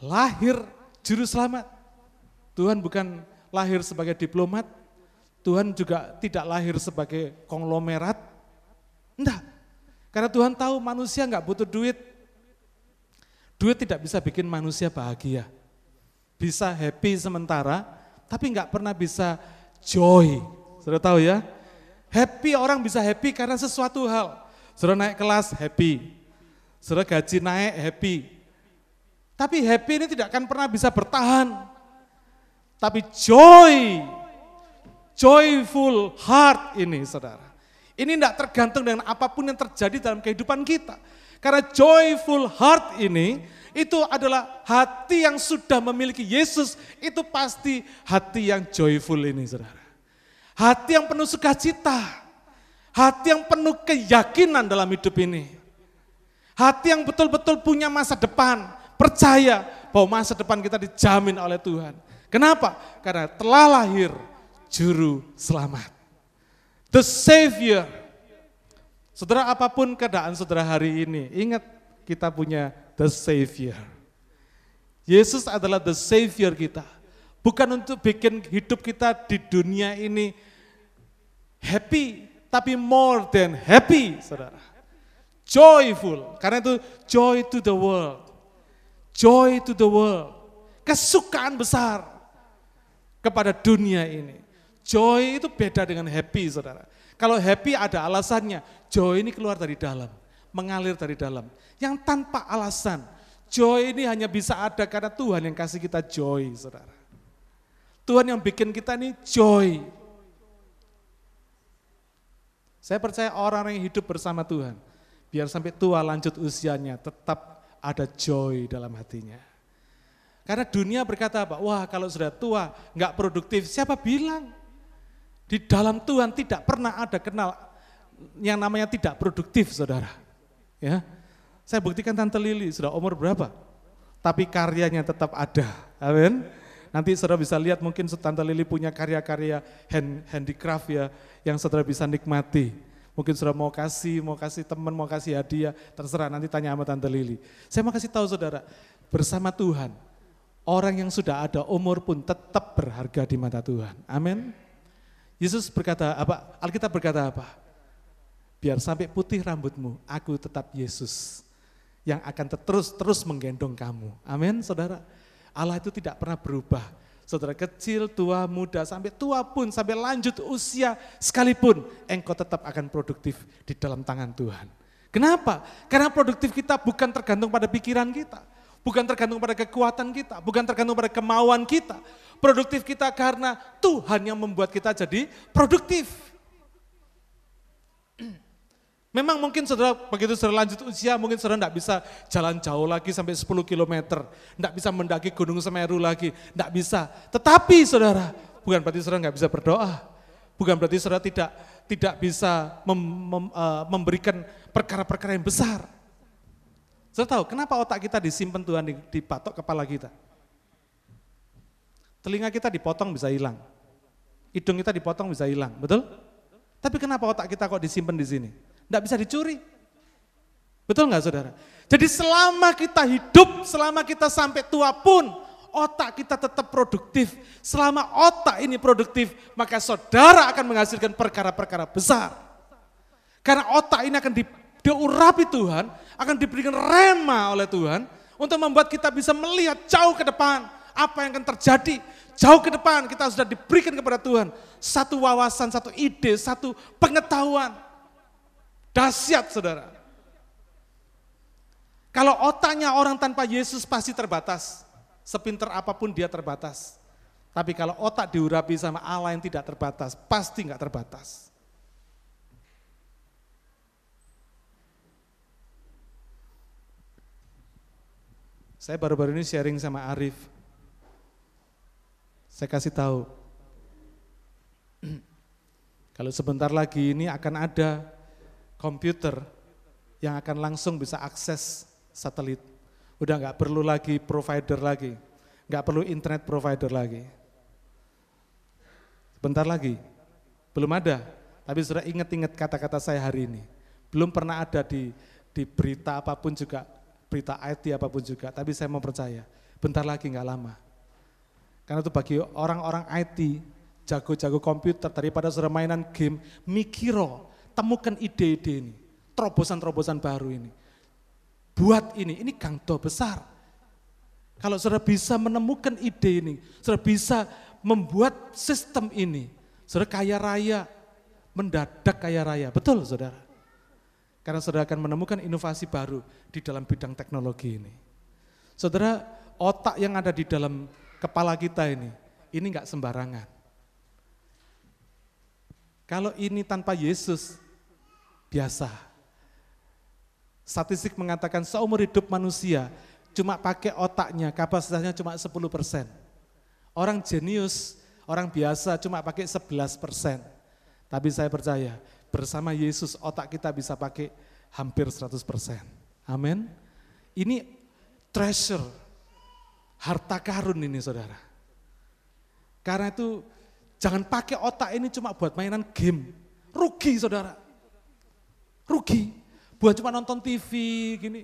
S1: lahir juru selamat. Tuhan bukan lahir sebagai diplomat, Tuhan juga tidak lahir sebagai konglomerat. Enggak. Karena Tuhan tahu manusia nggak butuh duit, Duit tidak bisa bikin manusia bahagia. Bisa happy sementara, tapi nggak pernah bisa joy. Sudah tahu ya? Happy orang bisa happy karena sesuatu hal. Sudah naik kelas happy. Sudah gaji naik happy. Tapi happy ini tidak akan pernah bisa bertahan. Tapi joy, joyful heart ini saudara. Ini tidak tergantung dengan apa pun yang terjadi dalam kehidupan kita. Karena joyful heart ini itu adalah hati yang sudah memiliki Yesus, itu pasti hati yang joyful ini saudara. Hati yang penuh sukacita, hati yang penuh keyakinan dalam hidup ini. Hati yang betul-betul punya masa depan, percaya bahwa masa depan kita dijamin oleh Tuhan. Kenapa? Karena telah lahir juru selamat. The Savior. Saudara apa pun keadaan saudara hari ini, ingat kita punya The Savior. Yesus adalah The Savior kita. Bukan untuk bikin hidup kita di dunia ini happy, tapi more than happy, saudara. Joyful, karena itu joy to the world. Joy to the world. Kesukaan besar kepada dunia ini. Joy itu beda dengan happy, saudara. Kalau happy ada alasannya, joy ini keluar dari dalam, mengalir dari dalam. Yang tanpa alasan, joy ini hanya bisa ada karena Tuhan yang kasih kita joy, saudara. Tuhan yang bikin kita ini joy. Saya percaya orang yang hidup bersama Tuhan, biar sampai tua lanjut usianya tetap ada joy dalam hatinya. Karena dunia berkata apa? Wah kalau sudah tua nggak produktif, siapa bilang? Di dalam Tuhan tidak pernah ada kenal yang namanya tidak produktif, saudara. Ya, saya buktikan Tante Lili sudah umur berapa, tapi karyanya tetap ada. Amin. Nanti saudara bisa lihat mungkin Tante Lili punya karya-karya hand, handicraft ya yang saudara bisa nikmati. Mungkin saudara mau kasih, mau kasih teman, mau kasih hadiah, terserah nanti tanya sama Tante Lili. Saya mau kasih tahu saudara, bersama Tuhan, orang yang sudah ada umur pun tetap berharga di mata Tuhan. Amin. Yesus berkata apa? Alkitab berkata apa? Biar sampai putih rambutmu, aku tetap Yesus yang akan terus terus menggendong kamu. Amin, saudara. Allah itu tidak pernah berubah. Saudara kecil, tua, muda, sampai tua pun, sampai lanjut usia sekalipun, engkau tetap akan produktif di dalam tangan Tuhan. Kenapa? Karena produktif kita bukan tergantung pada pikiran kita, bukan tergantung pada kekuatan kita, bukan tergantung pada kemauan kita. Produktif kita karena Tuhan yang membuat kita jadi produktif. Memang mungkin saudara begitu saudara lanjut usia mungkin saudara tidak bisa jalan jauh lagi sampai 10 km. Tidak bisa mendaki gunung Semeru lagi, tidak bisa. Tetapi saudara, bukan berarti saudara nggak bisa berdoa. Bukan berarti saudara tidak tidak bisa mem, mem, uh, memberikan perkara-perkara yang besar. Saudara tahu kenapa otak kita disimpan Tuhan di, patok kepala kita? Telinga kita dipotong bisa hilang. Hidung kita dipotong bisa hilang, betul? Tapi kenapa otak kita kok disimpan di sini? Tidak bisa dicuri. Betul nggak saudara? Jadi selama kita hidup, selama kita sampai tua pun, otak kita tetap produktif. Selama otak ini produktif, maka saudara akan menghasilkan perkara-perkara besar. Karena otak ini akan diurapi Tuhan, akan diberikan rema oleh Tuhan, untuk membuat kita bisa melihat jauh ke depan, apa yang akan terjadi. Jauh ke depan kita sudah diberikan kepada Tuhan. Satu wawasan, satu ide, satu pengetahuan Dahsyat saudara. Kalau otaknya orang tanpa Yesus pasti terbatas. Sepinter apa pun dia terbatas. Tapi kalau otak diurapi sama Allah yang tidak terbatas, pasti nggak terbatas. Saya baru-baru ini sharing sama Arif. Saya kasih tahu. Kalau sebentar lagi ini akan ada komputer yang akan langsung bisa akses satelit. Udah nggak perlu lagi provider lagi, nggak perlu internet provider lagi. Bentar lagi, belum ada, tapi sudah ingat-ingat kata-kata saya hari ini. Belum pernah ada di, di berita apa pun juga, berita IT apa pun juga, tapi saya mau percaya, bentar lagi nggak lama. Karena itu bagi orang-orang IT, jago-jago komputer, daripada sudah mainan game, mikiro, temukan ide-ide ini, terobosan-terobosan baru ini. Buat ini, ini gangdo besar. Kalau saudara bisa menemukan ide ini, saudara bisa membuat sistem ini, saudara kaya raya, mendadak kaya raya. Betul saudara? Karena saudara akan menemukan inovasi baru di dalam bidang teknologi ini. Saudara, otak yang ada di dalam kepala kita ini, ini enggak sembarangan. Kalau ini tanpa Yesus, biasa. Statistik mengatakan seumur hidup manusia cuma pakai otaknya, kapasitasnya cuma 10 persen. Orang jenius, orang biasa cuma pakai 11 persen. Tapi saya percaya bersama Yesus otak kita bisa pakai hampir 100 persen. Amin. Ini treasure, harta karun ini saudara. Karena itu jangan pakai otak ini cuma buat mainan game. Rugi saudara. Rugi. Buat cuma nonton TV gini.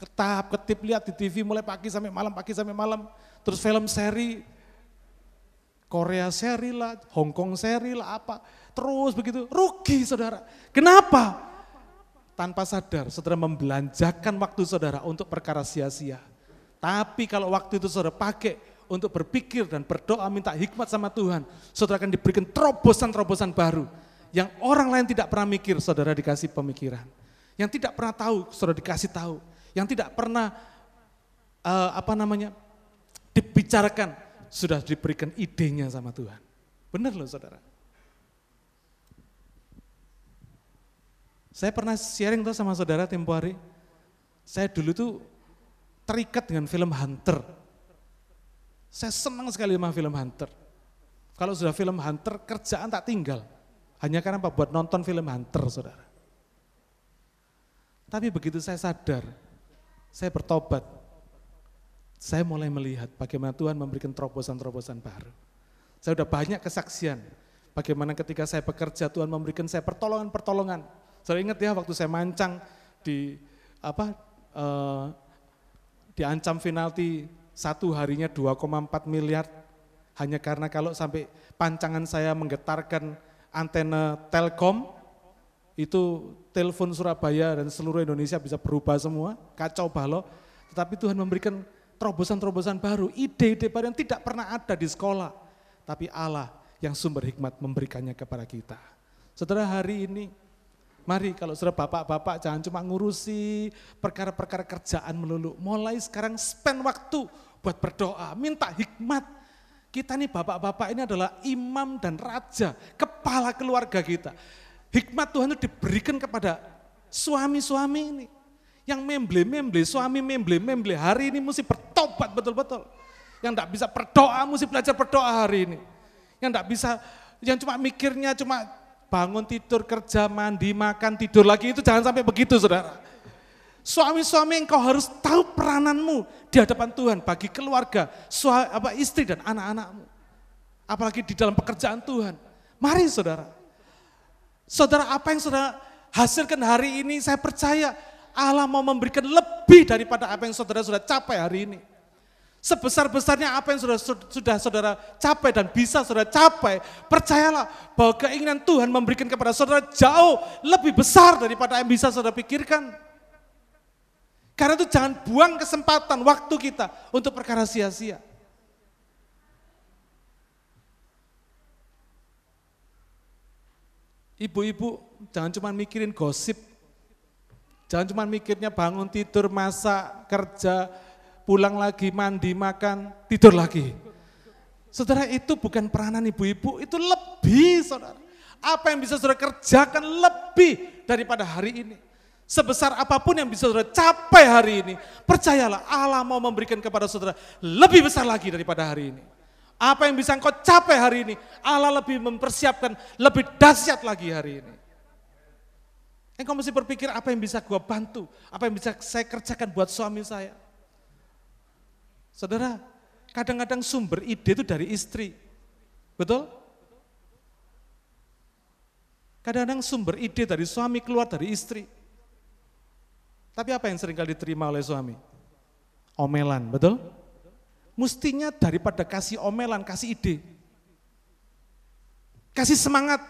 S1: Ketap, ketip, lihat di TV mulai pagi sampai malam, pagi sampai malam. Terus film seri, Korea seri lah, Hong Kong seri lah, apa. Terus begitu, rugi saudara. Kenapa? Tanpa sadar, saudara membelanjakan waktu saudara untuk perkara sia-sia. Tapi kalau waktu itu saudara pakai untuk berpikir dan berdoa minta hikmat sama Tuhan, saudara akan diberikan terobosan-terobosan baru. Yang orang lain tidak pernah mikir, saudara dikasih pemikiran. Yang tidak pernah tahu, saudara dikasih tahu. Yang tidak pernah, uh, apa namanya, dibicarakan, sudah diberikan idenya sama Tuhan. Benar loh saudara. Saya pernah sharing tuh sama saudara tempo hari. Saya dulu tuh terikat dengan film Hunter. Saya senang sekali sama film Hunter. Kalau sudah film Hunter, kerjaan tak tinggal. Hanya karena apa? Buat nonton film Hunter, saudara. Tapi begitu saya sadar, saya bertobat, saya mulai melihat bagaimana Tuhan memberikan terobosan-terobosan baru. Saya sudah banyak kesaksian, bagaimana ketika saya bekerja Tuhan memberikan saya pertolongan-pertolongan. Saya ingat ya waktu saya mancang di apa uh, diancam penalti satu harinya 2,4 miliar hanya karena kalau sampai pancangan saya menggetarkan antena Telkom itu telepon Surabaya dan seluruh Indonesia bisa berubah semua, kacau balau. Tetapi Tuhan memberikan terobosan-terobosan baru, ide-ide baru yang tidak pernah ada di sekolah. Tapi Allah yang sumber hikmat memberikannya kepada kita. Saudara hari ini Mari kalau sudah bapak-bapak jangan cuma ngurusi perkara-perkara kerjaan melulu. Mulai sekarang spend waktu buat berdoa, minta hikmat. Kita nih bapak-bapak ini adalah imam dan raja, kepala keluarga kita. Hikmat Tuhan itu diberikan kepada suami-suami ini. Yang memble-memble, suami memble-memble hari ini mesti bertobat betul-betul. Yang tidak bisa berdoa, mesti belajar berdoa hari ini. Yang tidak bisa, yang cuma mikirnya cuma bangun tidur, kerja, mandi, makan, tidur lagi itu jangan sampai begitu saudara. Suami-suami engkau harus tahu perananmu di hadapan Tuhan bagi keluarga, suami, apa, istri dan anak-anakmu. Apalagi di dalam pekerjaan Tuhan. Mari saudara. Saudara apa yang saudara hasilkan hari ini saya percaya Allah mau memberikan lebih daripada apa yang saudara sudah capai hari ini. Sebesar-besarnya apa yang sudah, sudah saudara capai dan bisa saudara capai, percayalah bahwa keinginan Tuhan memberikan kepada saudara jauh lebih besar daripada yang bisa saudara pikirkan. Karena itu jangan buang kesempatan waktu kita untuk perkara sia-sia. Ibu-ibu jangan cuma mikirin gosip, jangan cuma mikirnya bangun tidur, masak, kerja, pulang lagi, mandi, makan, tidur lagi. Saudara itu bukan peranan ibu-ibu, itu lebih saudara. Apa yang bisa saudara kerjakan lebih daripada hari ini. Sebesar apa pun yang bisa saudara capai hari ini, percayalah Allah mau memberikan kepada saudara lebih besar lagi daripada hari ini. Apa yang bisa engkau capai hari ini, Allah lebih mempersiapkan lebih dahsyat lagi hari ini. Engkau mesti berpikir apa yang bisa gua bantu, apa yang bisa saya kerjakan buat suami saya. Saudara, kadang-kadang sumber ide itu dari istri. Betul? Kadang-kadang sumber ide dari suami keluar dari istri. Tapi apa yang sering kali diterima oleh suami? Omelan, betul? Mestinya daripada kasih omelan, kasih ide. Kasih semangat.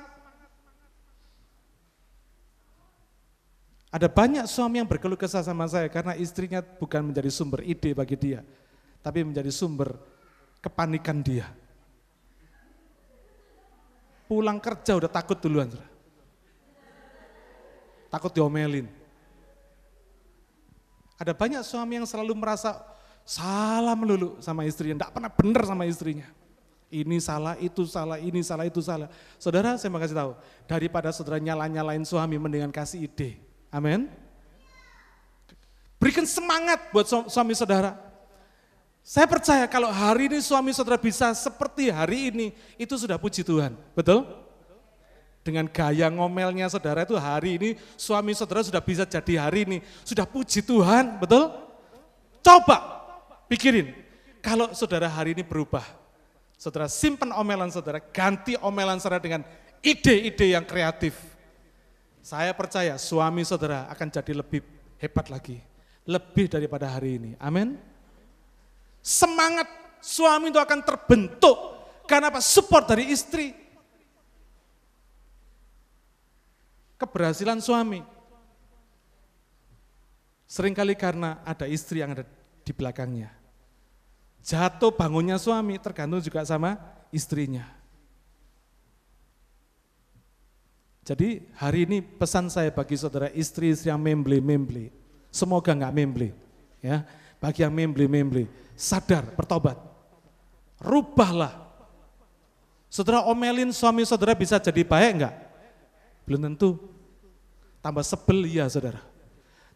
S1: Ada banyak suami yang berkeluh kesah sama saya karena istrinya bukan menjadi sumber ide bagi dia, tapi menjadi sumber kepanikan dia. Pulang kerja udah takut duluan. Takut diomelin. Ada banyak suami yang selalu merasa salah melulu sama istrinya, tidak pernah benar sama istrinya. Ini salah, itu salah, ini salah, itu salah. Saudara, saya mau kasih tahu, daripada saudara nyala-nyalain suami mendingan kasih ide. Amin. Berikan semangat buat suami saudara. Saya percaya kalau hari ini suami saudara bisa seperti hari ini, itu sudah puji Tuhan. Betul? Dengan gaya ngomelnya saudara itu hari ini, suami saudara sudah bisa jadi hari ini. Sudah puji Tuhan, betul? Coba pikirin, kalau saudara hari ini berubah, saudara simpan omelan saudara, ganti omelan saudara dengan ide-ide yang kreatif. Saya percaya suami saudara akan jadi lebih hebat lagi. Lebih daripada hari ini. Amin. Semangat suami itu akan terbentuk karena apa? Support dari istri. Keberhasilan suami. Seringkali karena ada istri yang ada di belakangnya. Jatuh bangunnya suami tergantung juga sama istrinya. Jadi hari ini pesan saya bagi saudara istri-istri yang membeli-membeli, semoga nggak membeli, ya. Bagi yang membeli-membeli, sadar, bertobat, rubahlah. Saudara omelin suami saudara bisa jadi baik enggak? Belum tentu. Tambah sebel iya saudara.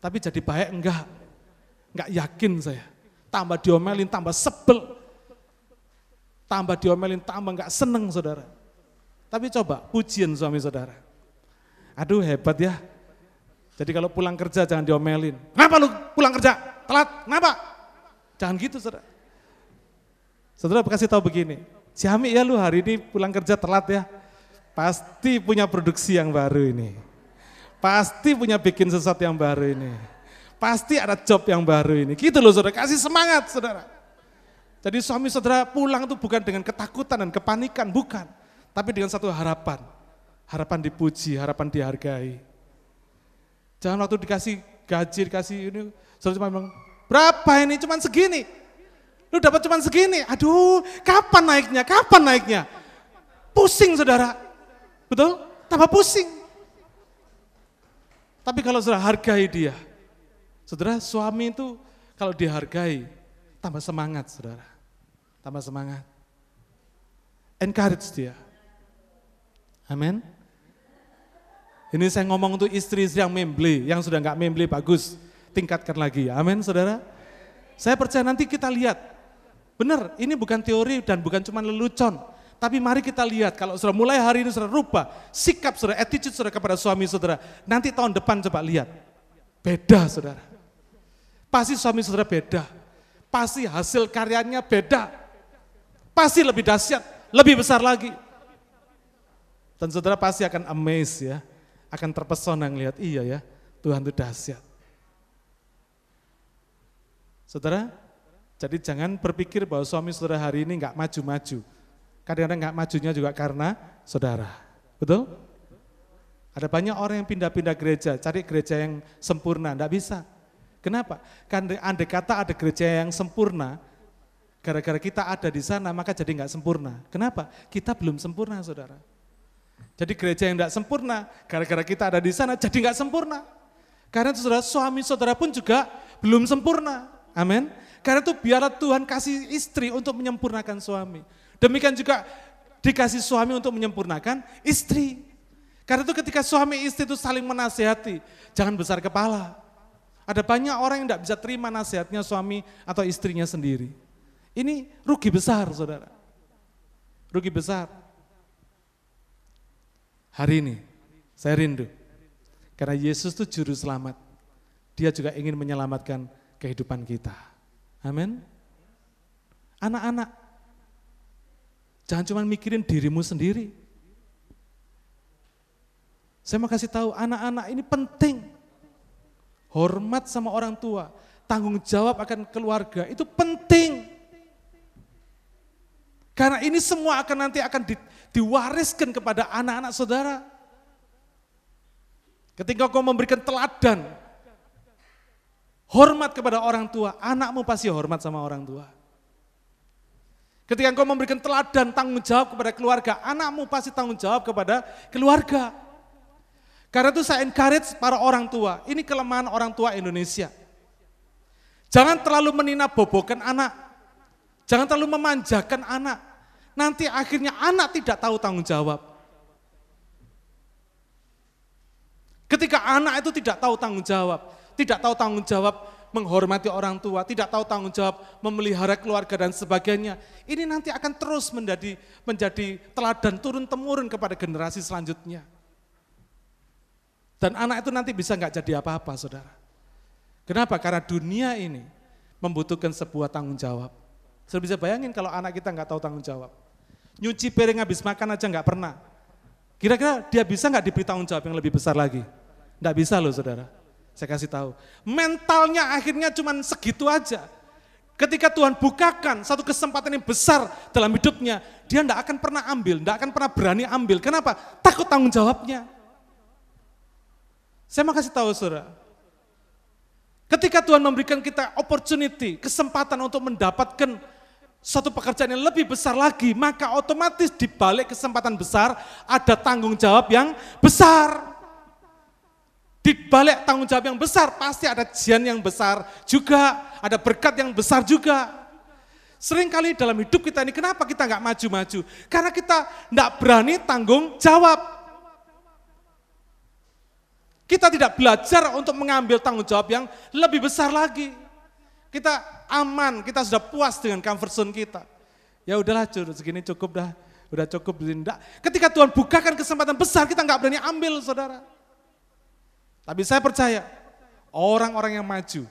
S1: Tapi jadi baik enggak? Enggak yakin saya. Tambah diomelin, tambah sebel. Tambah diomelin, tambah enggak seneng saudara. Tapi coba pujian suami saudara. Aduh hebat ya. Jadi kalau pulang kerja jangan diomelin. Kenapa lu pulang kerja? Telat, kenapa? Jangan gitu saudara. Saudara kasih tahu begini, Jami ya lu hari ini pulang kerja telat ya. Pasti punya produksi yang baru ini. Pasti punya bikin sesuatu yang baru ini. Pasti ada job yang baru ini. Gitu loh saudara, kasih semangat saudara. Jadi suami saudara pulang itu bukan dengan ketakutan dan kepanikan, bukan. Tapi dengan satu harapan. Harapan dipuji, harapan dihargai. Jangan waktu dikasih gaji, dikasih ini, saudara cuma bilang, berapa ini? Cuman segini. Lu dapat cuman segini. Aduh, kapan naiknya? Kapan naiknya? Pusing saudara. Betul? Tambah pusing. Tapi kalau sudah hargai dia, saudara suami itu kalau dihargai, tambah semangat saudara. Tambah semangat. Encourage dia. Amin. Ini saya ngomong untuk istri-istri yang membeli, yang sudah nggak membeli bagus, tingkatkan lagi. Amin, saudara. Saya percaya nanti kita lihat, benar, ini bukan teori dan bukan cuma lelucon, tapi mari kita lihat kalau sudah mulai hari ini sudah rubah sikap saudara, attitude saudara kepada suami saudara. Nanti tahun depan coba lihat. Beda saudara. Pasti suami saudara beda. Pasti hasil karyanya beda. Pasti lebih dahsyat, lebih besar lagi. Dan saudara pasti akan amazed ya. Akan terpesona ngelihat, iya ya, Tuhan itu dahsyat. Saudara, jadi jangan berpikir bahwa suami saudara hari ini nggak maju-maju. Kadang-kadang nggak majunya juga karena saudara. Betul? Ada banyak orang yang pindah-pindah gereja, cari gereja yang sempurna, enggak bisa. Kenapa? Karena andai kata ada gereja yang sempurna, gara-gara kita ada di sana maka jadi nggak sempurna. Kenapa? Kita belum sempurna saudara. Jadi gereja yang tidak sempurna, gara-gara kita ada di sana jadi nggak sempurna. Karena saudara, suami saudara pun juga belum sempurna. Amin. Karena itu biarlah Tuhan kasih istri untuk menyempurnakan suami. Demikian juga dikasih suami untuk menyempurnakan istri. Karena itu ketika suami istri itu saling menasehati, jangan besar kepala. Ada banyak orang yang tidak bisa terima nasihatnya suami atau istrinya sendiri. Ini rugi besar saudara. Rugi besar. Hari ini saya rindu. Karena Yesus itu juru selamat. Dia juga ingin menyelamatkan kehidupan kita. Amin. Anak-anak, Jangan cuma mikirin dirimu sendiri. Saya mau kasih tahu anak-anak ini penting. Hormat sama orang tua, tanggung jawab akan keluarga itu penting. Karena ini semua akan nanti akan di, diwariskan kepada anak-anak saudara. Ketika kau memberikan teladan, hormat kepada orang tua, anakmu pasti hormat sama orang tua. Ketika engkau memberikan teladan tanggung jawab kepada keluarga, anakmu pasti tanggung jawab kepada keluarga. Karena itu saya encourage para orang tua, ini kelemahan orang tua Indonesia. Jangan terlalu menina bobokan anak, jangan terlalu memanjakan anak. Nanti akhirnya anak tidak tahu tanggung jawab. Ketika anak itu tidak tahu tanggung jawab, tidak tahu tanggung jawab menghormati orang tua, tidak tahu tanggung jawab memelihara keluarga dan sebagainya. Ini nanti akan terus menjadi menjadi teladan turun temurun kepada generasi selanjutnya. Dan anak itu nanti bisa nggak jadi apa-apa, saudara. Kenapa? Karena dunia ini membutuhkan sebuah tanggung jawab. Saya bisa bayangin kalau anak kita nggak tahu tanggung jawab. Nyuci piring habis makan aja nggak pernah. Kira-kira dia bisa nggak diberi tanggung jawab yang lebih besar lagi? Nggak bisa loh saudara. Saya kasih tahu. Mentalnya akhirnya cuma segitu aja. Ketika Tuhan bukakan satu kesempatan yang besar dalam hidupnya, dia tidak akan pernah ambil, tidak akan pernah berani ambil. Kenapa? Takut tanggung jawabnya. Saya mau kasih tahu saudara, ketika Tuhan memberikan kita opportunity, kesempatan untuk mendapatkan satu pekerjaan yang lebih besar lagi, maka otomatis di balik kesempatan besar ada tanggung jawab yang besar. Di balik tanggung jawab yang besar pasti ada jian yang besar juga, ada berkat yang besar juga. Seringkali dalam hidup kita ini kenapa kita nggak maju-maju? Karena kita nggak berani tanggung jawab. Kita tidak belajar untuk mengambil tanggung jawab yang lebih besar lagi. Kita aman, kita sudah puas dengan comfort zone kita. Ya udahlah, segini cukup dah, udah cukup. Ketika Tuhan bukakan kesempatan besar, kita nggak berani ambil, saudara. Tapi saya percaya orang-orang yang maju,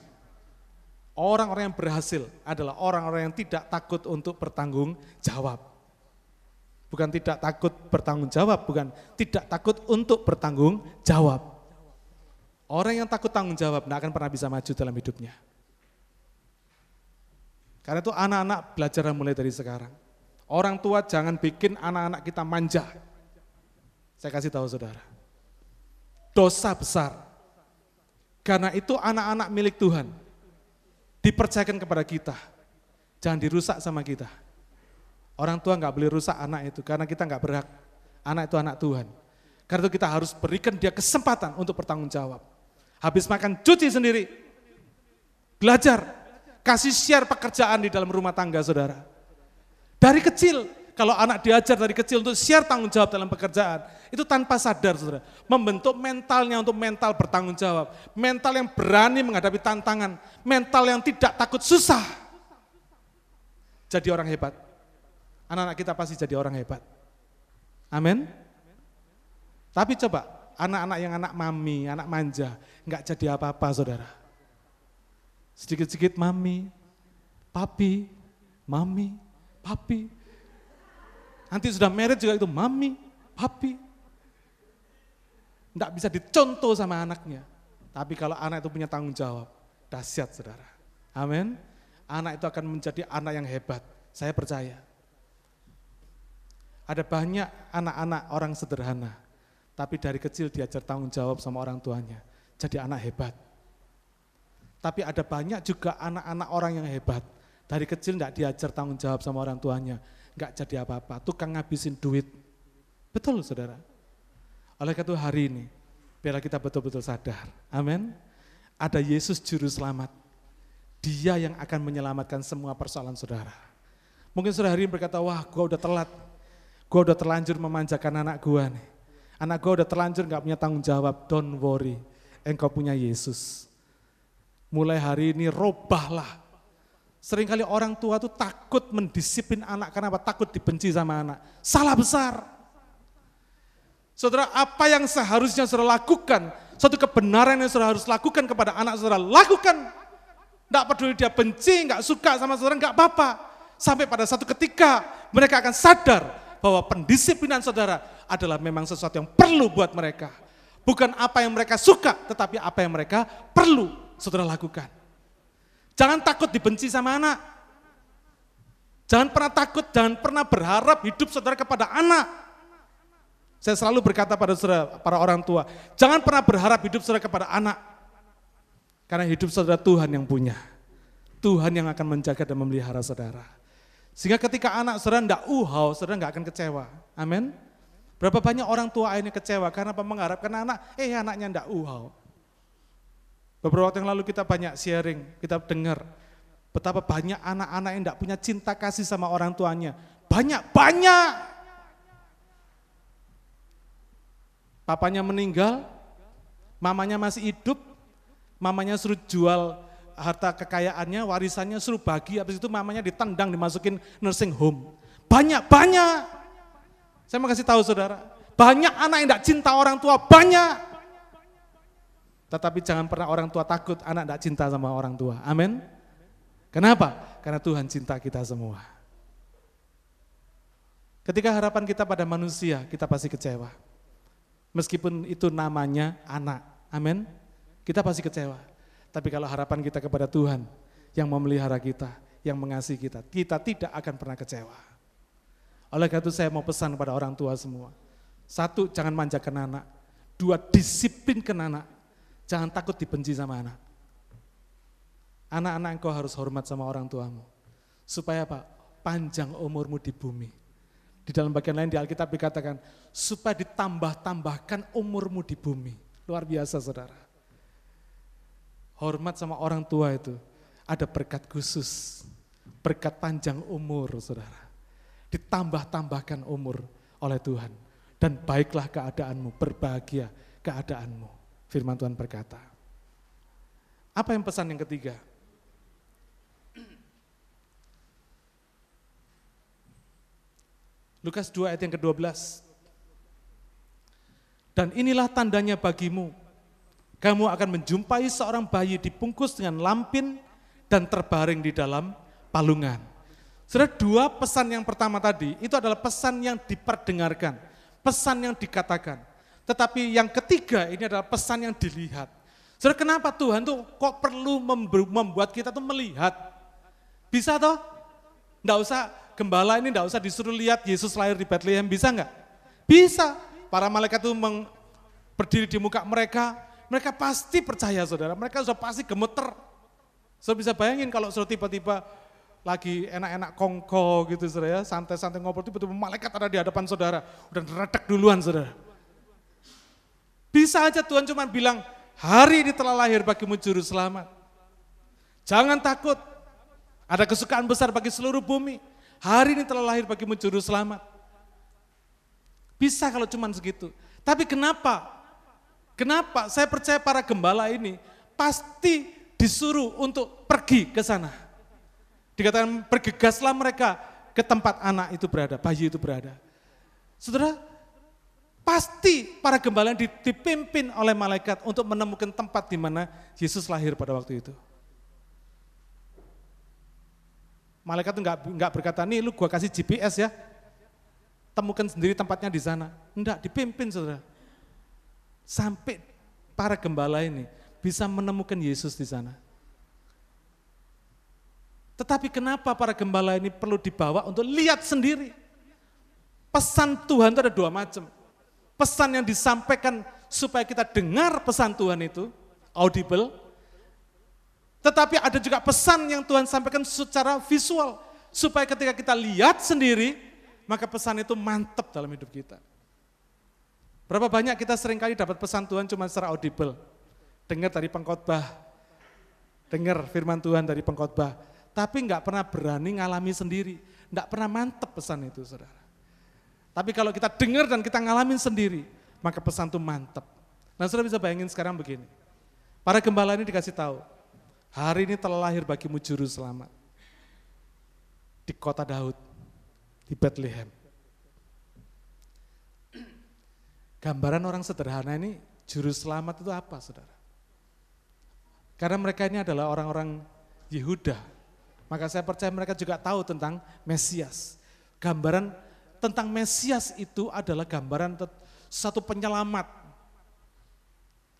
S1: orang-orang yang berhasil adalah orang-orang yang tidak takut untuk bertanggung jawab. Bukan tidak takut bertanggung jawab, bukan tidak takut untuk bertanggung jawab. Orang yang takut tanggung jawab tidak akan pernah bisa maju dalam hidupnya. Karena itu anak-anak belajar mulai dari sekarang. Orang tua jangan bikin anak-anak kita manja. Saya kasih tahu saudara dosa besar. Karena itu anak-anak milik Tuhan dipercayakan kepada kita. Jangan dirusak sama kita. Orang tua nggak boleh rusak anak itu karena kita nggak berhak. Anak itu anak Tuhan. Karena itu kita harus berikan dia kesempatan untuk bertanggung jawab. Habis makan cuci sendiri. Belajar. Kasih share pekerjaan di dalam rumah tangga saudara. Dari kecil kalau anak diajar dari kecil untuk share tanggung jawab dalam pekerjaan, itu tanpa sadar saudara. Membentuk mentalnya untuk mental bertanggung jawab. Mental yang berani menghadapi tantangan. Mental yang tidak takut susah. Jadi orang hebat. Anak-anak kita pasti jadi orang hebat. Amin. Tapi coba, anak-anak yang anak mami, anak manja, nggak jadi apa-apa saudara. Sedikit-sedikit mami, papi, mami, papi, Nanti sudah married juga itu mami, papi. Tidak bisa dicontoh sama anaknya. Tapi kalau anak itu punya tanggung jawab, dahsyat saudara. Amin. Anak itu akan menjadi anak yang hebat. Saya percaya. Ada banyak anak-anak orang sederhana, tapi dari kecil diajar tanggung jawab sama orang tuanya. Jadi anak hebat. Tapi ada banyak juga anak-anak orang yang hebat. Dari kecil tidak diajar tanggung jawab sama orang tuanya nggak jadi apa-apa, tukang ngabisin duit. Betul saudara. Oleh karena itu hari ini, biar kita betul-betul sadar. Amin. Ada Yesus Juru Selamat. Dia yang akan menyelamatkan semua persoalan saudara. Mungkin saudara hari ini berkata, wah gua udah telat. Gua udah terlanjur memanjakan anak gua nih. Anak gua udah terlanjur nggak punya tanggung jawab. Don't worry, engkau punya Yesus. Mulai hari ini robahlah Seringkali orang tua tuh takut mendisiplin anak karena apa? Takut dibenci sama anak. Salah besar. Saudara, apa yang seharusnya saudara lakukan, satu kebenaran yang saudara harus lakukan kepada anak saudara, lakukan. Tidak peduli dia benci, nggak suka sama saudara, nggak apa-apa. Sampai pada satu ketika mereka akan sadar bahwa pendisiplinan saudara adalah memang sesuatu yang perlu buat mereka. Bukan apa yang mereka suka, tetapi apa yang mereka perlu saudara lakukan. Jangan takut dibenci sama anak. Jangan pernah takut, jangan pernah berharap hidup saudara kepada anak. Saya selalu berkata pada saudara, para orang tua, jangan pernah berharap hidup saudara kepada anak. Karena hidup saudara Tuhan yang punya. Tuhan yang akan menjaga dan memelihara saudara. Sehingga ketika anak saudara tidak uhau, saudara nggak akan kecewa. Amin. Berapa banyak orang tua akhirnya kecewa karena mengharapkan anak, eh anaknya tidak uhau. Beberapa waktu yang lalu kita banyak sharing, kita dengar betapa banyak anak-anak yang tidak punya cinta kasih sama orang tuanya. Banyak, banyak. Papanya meninggal, mamanya masih hidup, mamanya suruh jual harta kekayaannya, warisannya suruh bagi, habis itu mamanya ditendang, dimasukin nursing home. Banyak, banyak. Saya mau kasih tahu saudara, banyak anak yang tidak cinta orang tua, banyak. Tetapi jangan pernah orang tua takut anak tidak cinta sama orang tua. Amin. Kenapa? Karena Tuhan cinta kita semua. Ketika harapan kita pada manusia, kita pasti kecewa. Meskipun itu namanya anak. Amin. Kita pasti kecewa. Tapi kalau harapan kita kepada Tuhan yang memelihara kita, yang mengasihi kita, kita tidak akan pernah kecewa. Oleh karena itu saya mau pesan kepada orang tua semua. Satu, jangan manjakan anak. Dua, disiplinkan anak. Jangan takut dibenci sama anak. Anak-anak engkau harus hormat sama orang tuamu. Supaya apa? Panjang umurmu di bumi. Di dalam bagian lain di Alkitab dikatakan, supaya ditambah-tambahkan umurmu di bumi. Luar biasa saudara. Hormat sama orang tua itu ada berkat khusus. Berkat panjang umur saudara. Ditambah-tambahkan umur oleh Tuhan. Dan baiklah keadaanmu, berbahagia keadaanmu. Firman Tuhan berkata. Apa yang pesan yang ketiga? Lukas 2 ayat yang ke-12. Dan inilah tandanya bagimu. Kamu akan menjumpai seorang bayi dibungkus dengan lampin dan terbaring di dalam palungan. Sudah dua pesan yang pertama tadi, itu adalah pesan yang diperdengarkan, pesan yang dikatakan. Tetapi yang ketiga ini adalah pesan yang dilihat. Sudah kenapa Tuhan tuh kok perlu membuat kita tuh melihat? Bisa toh? Enggak usah gembala ini enggak usah disuruh lihat Yesus lahir di Bethlehem, bisa enggak? Bisa. Para malaikat meng, berdiri di muka mereka, mereka pasti percaya saudara, mereka sudah pasti gemeter. Saudara bisa bayangin kalau sudah tiba-tiba lagi enak-enak kongko gitu saudara ya, santai-santai ngobrol, tiba-tiba malaikat ada di hadapan saudara, udah redek duluan saudara. Bisa aja Tuhan cuma bilang, hari ini telah lahir bagimu juru selamat. Jangan takut, ada kesukaan besar bagi seluruh bumi. Hari ini telah lahir bagimu juru selamat. Bisa kalau cuma segitu. Tapi kenapa? Kenapa? Saya percaya para gembala ini pasti disuruh untuk pergi ke sana. Dikatakan bergegaslah mereka ke tempat anak itu berada, bayi itu berada. Saudara, pasti para gembala dipimpin oleh malaikat untuk menemukan tempat di mana Yesus lahir pada waktu itu. Malaikat enggak, enggak berkata, nih lu gua kasih GPS ya, temukan sendiri tempatnya di sana. Enggak, dipimpin saudara. Sampai para gembala ini bisa menemukan Yesus di sana. Tetapi kenapa para gembala ini perlu dibawa untuk lihat sendiri? Pesan Tuhan itu ada dua macam. Pesan yang disampaikan supaya kita dengar pesan Tuhan itu, audible, tetapi ada juga pesan yang Tuhan sampaikan secara visual. Supaya ketika kita lihat sendiri, maka pesan itu mantap dalam hidup kita. Berapa banyak kita sering kali dapat pesan Tuhan cuma secara audible. Dengar dari pengkhotbah, dengar firman Tuhan dari pengkhotbah, tapi nggak pernah berani ngalami sendiri, nggak pernah mantep pesan itu, saudara. Tapi kalau kita dengar dan kita ngalamin sendiri, maka pesan itu mantep. Nah, saudara bisa bayangin sekarang begini. Para gembala ini dikasih tahu, Hari ini telah lahir bagimu juru selamat. Di kota Daud, di Bethlehem. Gambaran orang sederhana ini juru selamat itu apa saudara? Karena mereka ini adalah orang-orang Yehuda. Maka saya percaya mereka juga tahu tentang Mesias. Gambaran tentang Mesias itu adalah gambaran satu penyelamat.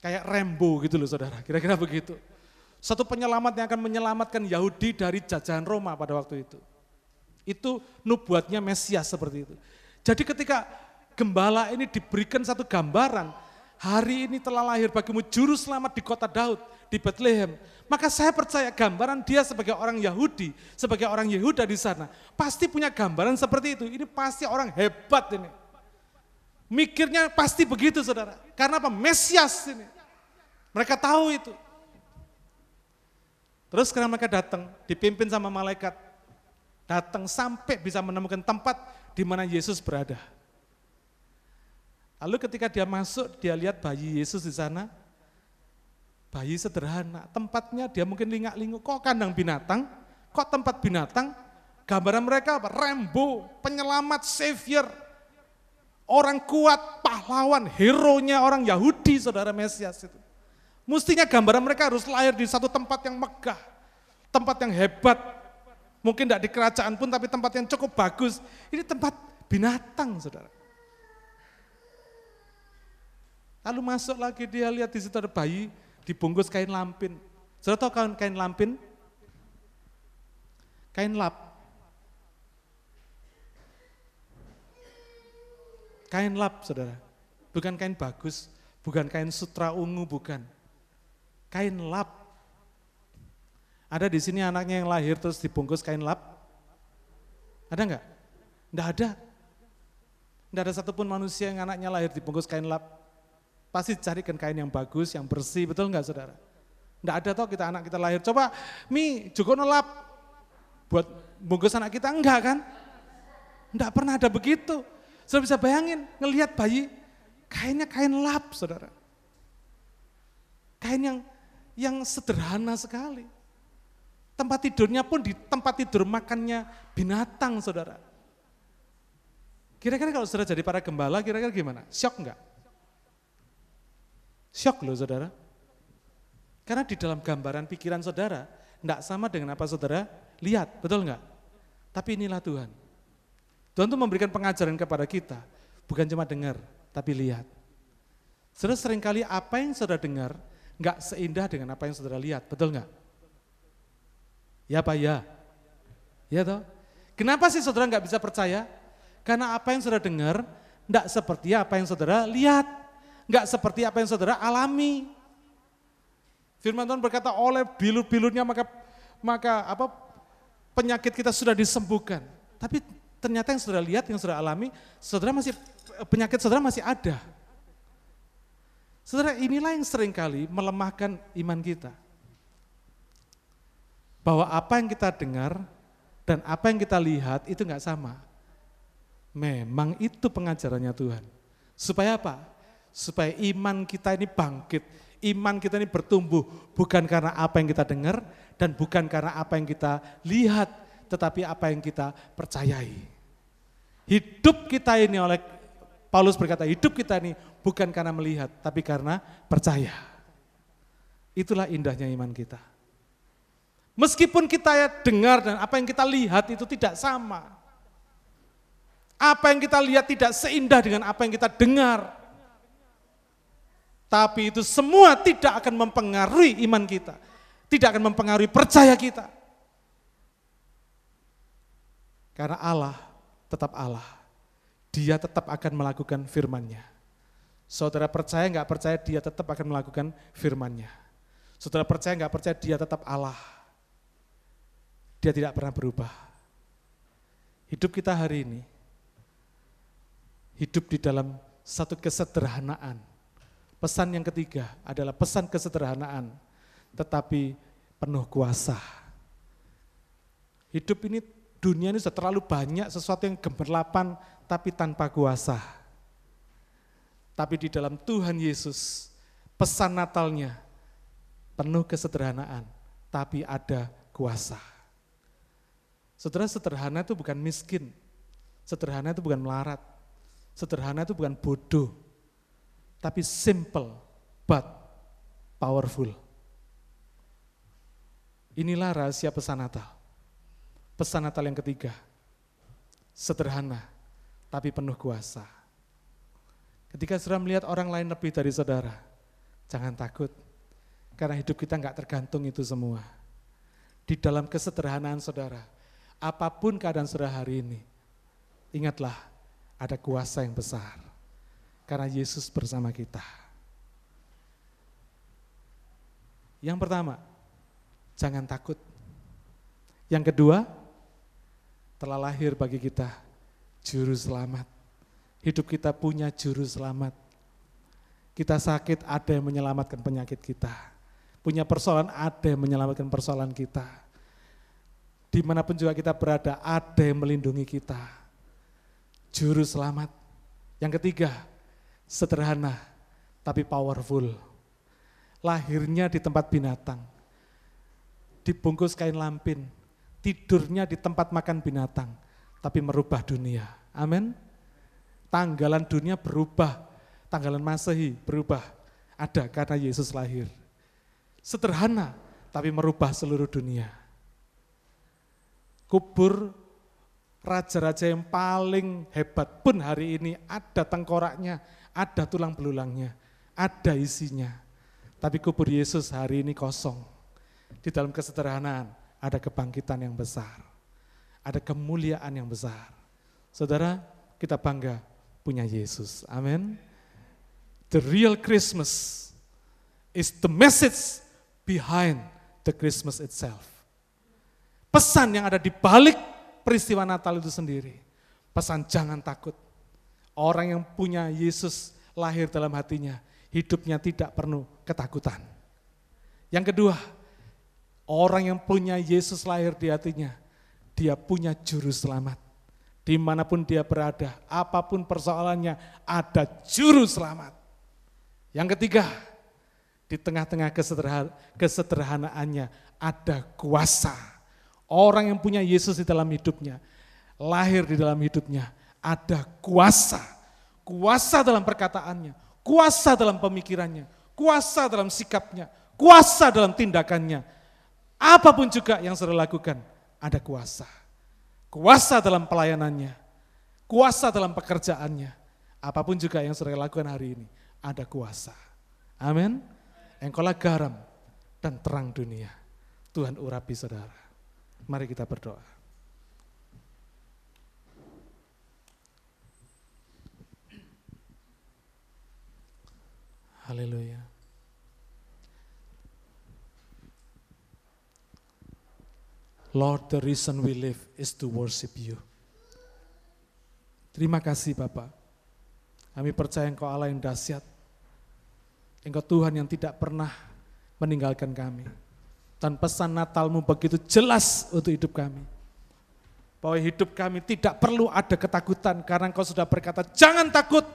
S1: Kayak Rembo gitu loh saudara, kira-kira begitu. Satu penyelamat yang akan menyelamatkan Yahudi dari jajahan Roma pada waktu itu. Itu nubuatnya Mesias seperti itu. Jadi ketika gembala ini diberikan satu gambaran, hari ini telah lahir bagimu juru selamat di kota Daud, di Bethlehem. Maka saya percaya gambaran dia sebagai orang Yahudi, sebagai orang Yehuda di sana, pasti punya gambaran seperti itu. Ini pasti orang hebat ini. Mikirnya pasti begitu saudara. Karena apa? Mesias ini. Mereka tahu itu. Terus sekarang mereka datang, dipimpin sama malaikat. Datang sampai bisa menemukan tempat di mana Yesus berada. Lalu ketika dia masuk, dia lihat bayi Yesus di sana. Bayi sederhana, tempatnya dia mungkin lingak-linguk. Kok kandang binatang? Kok tempat binatang? Gambaran mereka apa? Rembo, penyelamat, savior. Orang kuat, pahlawan, hero-nya orang Yahudi, saudara Mesias itu. Mestinya gambaran mereka harus lahir di satu tempat yang megah, tempat yang hebat. Mungkin tidak di kerajaan pun, tapi tempat yang cukup bagus. Ini tempat binatang, saudara. Lalu masuk lagi dia lihat di situ ada bayi dibungkus kain lampin. Sudah tahu kain, kain lampin? Kain lap. Kain lap, saudara. Bukan kain bagus, bukan kain sutra ungu, bukan. Kain lap. Ada di sini anaknya yang lahir terus dibungkus kain lap? Ada enggak? Enggak ada. Enggak ada satupun manusia yang anaknya lahir dibungkus kain lap. Pasti carikan kain yang bagus, yang bersih, betul enggak saudara? Enggak ada toh kita anak kita lahir, coba mi juga nolap buat bungkus anak kita, enggak kan? Enggak pernah ada begitu. Saudara bisa bayangin, ngelihat bayi, kainnya kain lap saudara. Kain yang yang sederhana sekali. Tempat tidurnya pun di tempat tidur makannya binatang saudara. Kira-kira kalau saudara jadi para gembala, kira-kira gimana? Shock enggak? Shock loh saudara. Karena di dalam gambaran pikiran saudara, tidak sama dengan apa saudara lihat, betul enggak? Tapi inilah Tuhan. Tuhan itu memberikan pengajaran kepada kita, bukan cuma dengar, tapi lihat. Saudara sering kali apa yang saudara dengar, enggak seindah dengan apa yang saudara lihat, betul enggak? Ya Pak, ya. Ya toh? Kenapa sih saudara enggak bisa percaya? Karena apa yang saudara dengar, enggak seperti apa yang saudara lihat nggak seperti apa yang saudara alami. Firman Tuhan berkata oleh bilur-bilurnya maka maka apa penyakit kita sudah disembuhkan. Tapi ternyata yang saudara lihat, yang saudara alami, saudara masih penyakit saudara masih ada. Saudara, inilah yang sering kali melemahkan iman kita. Bahwa apa yang kita dengar dan apa yang kita lihat itu nggak sama. Memang itu pengajarannya Tuhan. Supaya apa? Supaya iman kita ini bangkit, iman kita ini bertumbuh bukan karena apa yang kita dengar dan bukan karena apa yang kita lihat, tetapi apa yang kita percayai. Hidup kita ini oleh Paulus berkata, hidup kita ini bukan karena melihat, tapi karena percaya. Itulah indahnya iman kita. Meskipun kita ya dengar dan apa yang kita lihat itu tidak sama. Apa yang kita lihat tidak seindah dengan apa yang kita dengar. Tapi itu semua tidak akan mempengaruhi iman kita. Tidak akan mempengaruhi percaya kita. Karena Allah tetap Allah. Dia tetap akan melakukan firman-Nya. Saudara percaya nggak percaya dia tetap akan melakukan firman-Nya. Saudara percaya nggak percaya dia tetap Allah. Dia tidak pernah berubah. Hidup kita hari ini, hidup di dalam satu kesederhanaan, Pesan yang ketiga adalah pesan kesederhanaan, tetapi penuh kuasa. Hidup ini, dunia ini sudah terlalu banyak sesuatu yang gemerlapan, tapi tanpa kuasa. Tapi di dalam Tuhan Yesus, pesan Natalnya penuh kesederhanaan, tapi ada kuasa. Saudara, sederhana itu bukan miskin, sederhana itu bukan melarat, sederhana itu bukan bodoh, tapi simple but powerful. Inilah rahasia pesan Natal. Pesan Natal yang ketiga, sederhana tapi penuh kuasa. Ketika saudara melihat orang lain lebih dari saudara, jangan takut, karena hidup kita nggak tergantung itu semua. Di dalam kesederhanaan saudara, apa pun keadaan saudara hari ini, ingatlah ada kuasa yang besar karena Yesus bersama kita. Yang pertama, jangan takut. Yang kedua, telah lahir bagi kita juru selamat. Hidup kita punya juru selamat. Kita sakit, ada yang menyelamatkan penyakit kita. Punya persoalan, ada yang menyelamatkan persoalan kita. Di mana pun juga kita berada, ada yang melindungi kita. Juru selamat. Yang ketiga, sederhana tapi powerful. Lahirnya di tempat binatang, dibungkus kain lampin, tidurnya di tempat makan binatang, tapi merubah dunia. Amin. Tanggalan dunia berubah, tanggalan Masehi berubah. Ada karena Yesus lahir. Sederhana, tapi merubah seluruh dunia. Kubur raja-raja yang paling hebat pun hari ini ada tengkoraknya, ada tulang belulangnya. ada isinya. Tapi kubur Yesus hari ini kosong. Di dalam kesederhanaan ada kebangkitan yang besar. Ada kemuliaan yang besar. Saudara, kita bangga punya Yesus. Amin. The real Christmas is the message behind the Christmas itself. Pesan yang ada di balik peristiwa Natal itu sendiri. Pesan jangan takut. Orang yang punya Yesus lahir dalam hatinya, hidupnya tidak penuh ketakutan. Yang kedua, orang yang punya Yesus lahir di hatinya, dia punya juru selamat. Di mana pun dia berada, apa pun persoalannya, ada juru selamat. Yang ketiga, di tengah-tengah kesederhanaannya ada kuasa. Orang yang punya Yesus di dalam hidupnya, lahir di dalam hidupnya, ada kuasa. Kuasa dalam perkataannya, kuasa dalam pemikirannya, kuasa dalam sikapnya, kuasa dalam tindakannya. Apa pun juga yang saudara lakukan, ada kuasa. Kuasa dalam pelayanannya, kuasa dalam pekerjaannya. Apa pun juga yang saudara lakukan hari ini, ada kuasa. Amin. Engkaulah garam dan terang dunia. Tuhan urapi saudara. Mari kita berdoa. Haleluya. Lord, the reason we live is to worship you. Terima kasih Bapak. Kami percaya Engkau Allah yang dahsyat. Engkau Tuhan yang tidak pernah meninggalkan kami. Dan pesan Natalmu begitu jelas untuk hidup kami. Bahwa hidup kami tidak perlu ada ketakutan karena Engkau sudah berkata, jangan takut,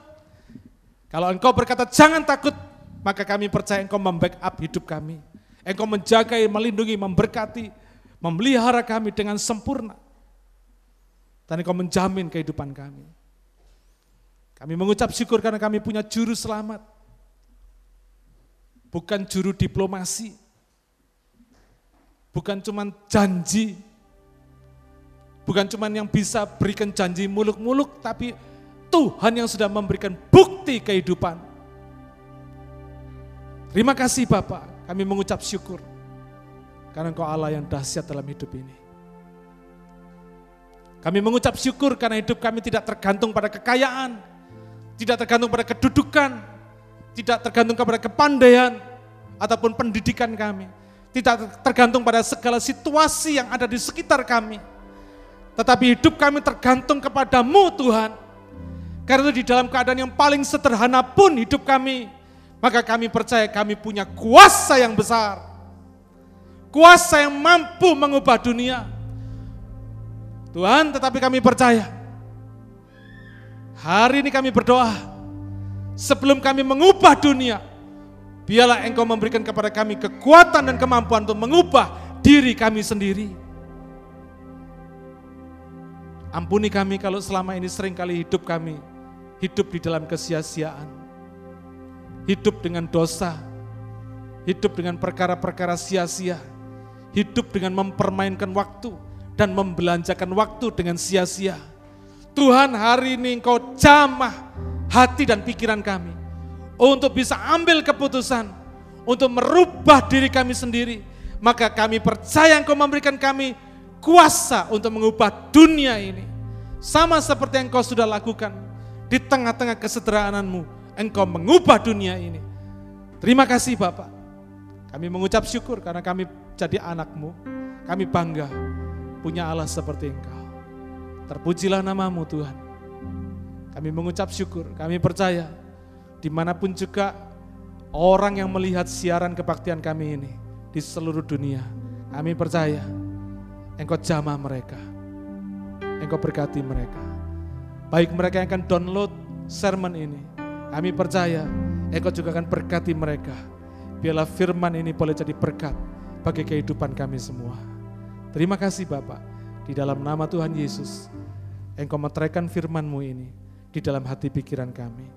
S1: kalau engkau berkata jangan takut, maka kami percaya engkau membackup hidup kami. Engkau menjaga, melindungi, memberkati, memelihara kami dengan sempurna. Dan engkau menjamin kehidupan kami. Kami mengucap syukur karena kami punya juru selamat. Bukan juru diplomasi. Bukan cuma janji. Bukan cuma yang bisa berikan janji muluk-muluk, tapi Tuhan yang sudah memberikan bukti kehidupan. Terima kasih Bapak, kami mengucap syukur. Karena Engkau Allah yang dahsyat dalam hidup ini. Kami mengucap syukur karena hidup kami tidak tergantung pada kekayaan, tidak tergantung pada kedudukan, tidak tergantung kepada kepandaian ataupun pendidikan kami. Tidak tergantung pada segala situasi yang ada di sekitar kami. Tetapi hidup kami tergantung kepadamu Tuhan karena di dalam keadaan yang paling sederhana pun hidup kami, maka kami percaya kami punya kuasa yang besar. Kuasa yang mampu mengubah dunia. Tuhan, tetapi kami percaya. Hari ini kami berdoa, sebelum kami mengubah dunia, biarlah Engkau memberikan kepada kami kekuatan dan kemampuan untuk mengubah diri kami sendiri. Ampuni kami kalau selama ini sering kali hidup kami hidup di dalam kesia-siaan, hidup dengan dosa, hidup dengan perkara-perkara sia-sia, hidup dengan mempermainkan waktu dan membelanjakan waktu dengan sia-sia. Tuhan hari ini engkau jamah hati dan pikiran kami untuk bisa ambil keputusan, untuk merubah diri kami sendiri. Maka kami percaya engkau memberikan kami kuasa untuk mengubah dunia ini. Sama seperti yang engkau sudah lakukan di tengah-tengah kesederhanaanmu, engkau mengubah dunia ini. Terima kasih Bapak. Kami mengucap syukur karena kami jadi anakmu. Kami bangga punya Allah seperti engkau. Terpujilah namamu Tuhan. Kami mengucap syukur, kami percaya di mana pun juga orang yang melihat siaran kebaktian kami ini di seluruh dunia. Kami percaya engkau jamah mereka. Engkau berkati mereka. Baik mereka yang akan download sermon ini. Kami percaya Engkau juga akan berkati mereka. Biarlah firman ini boleh jadi berkat bagi kehidupan kami semua. Terima kasih Bapak. Di dalam nama Tuhan Yesus, Engkau meteraikan firman-Mu ini di dalam hati pikiran kami.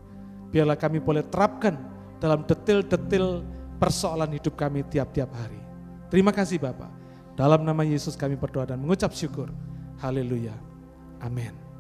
S1: Biarlah kami boleh terapkan dalam detil-detil persoalan hidup kami tiap-tiap hari. Terima kasih Bapak. Dalam nama Yesus kami berdoa dan mengucap syukur. Haleluya. Amin.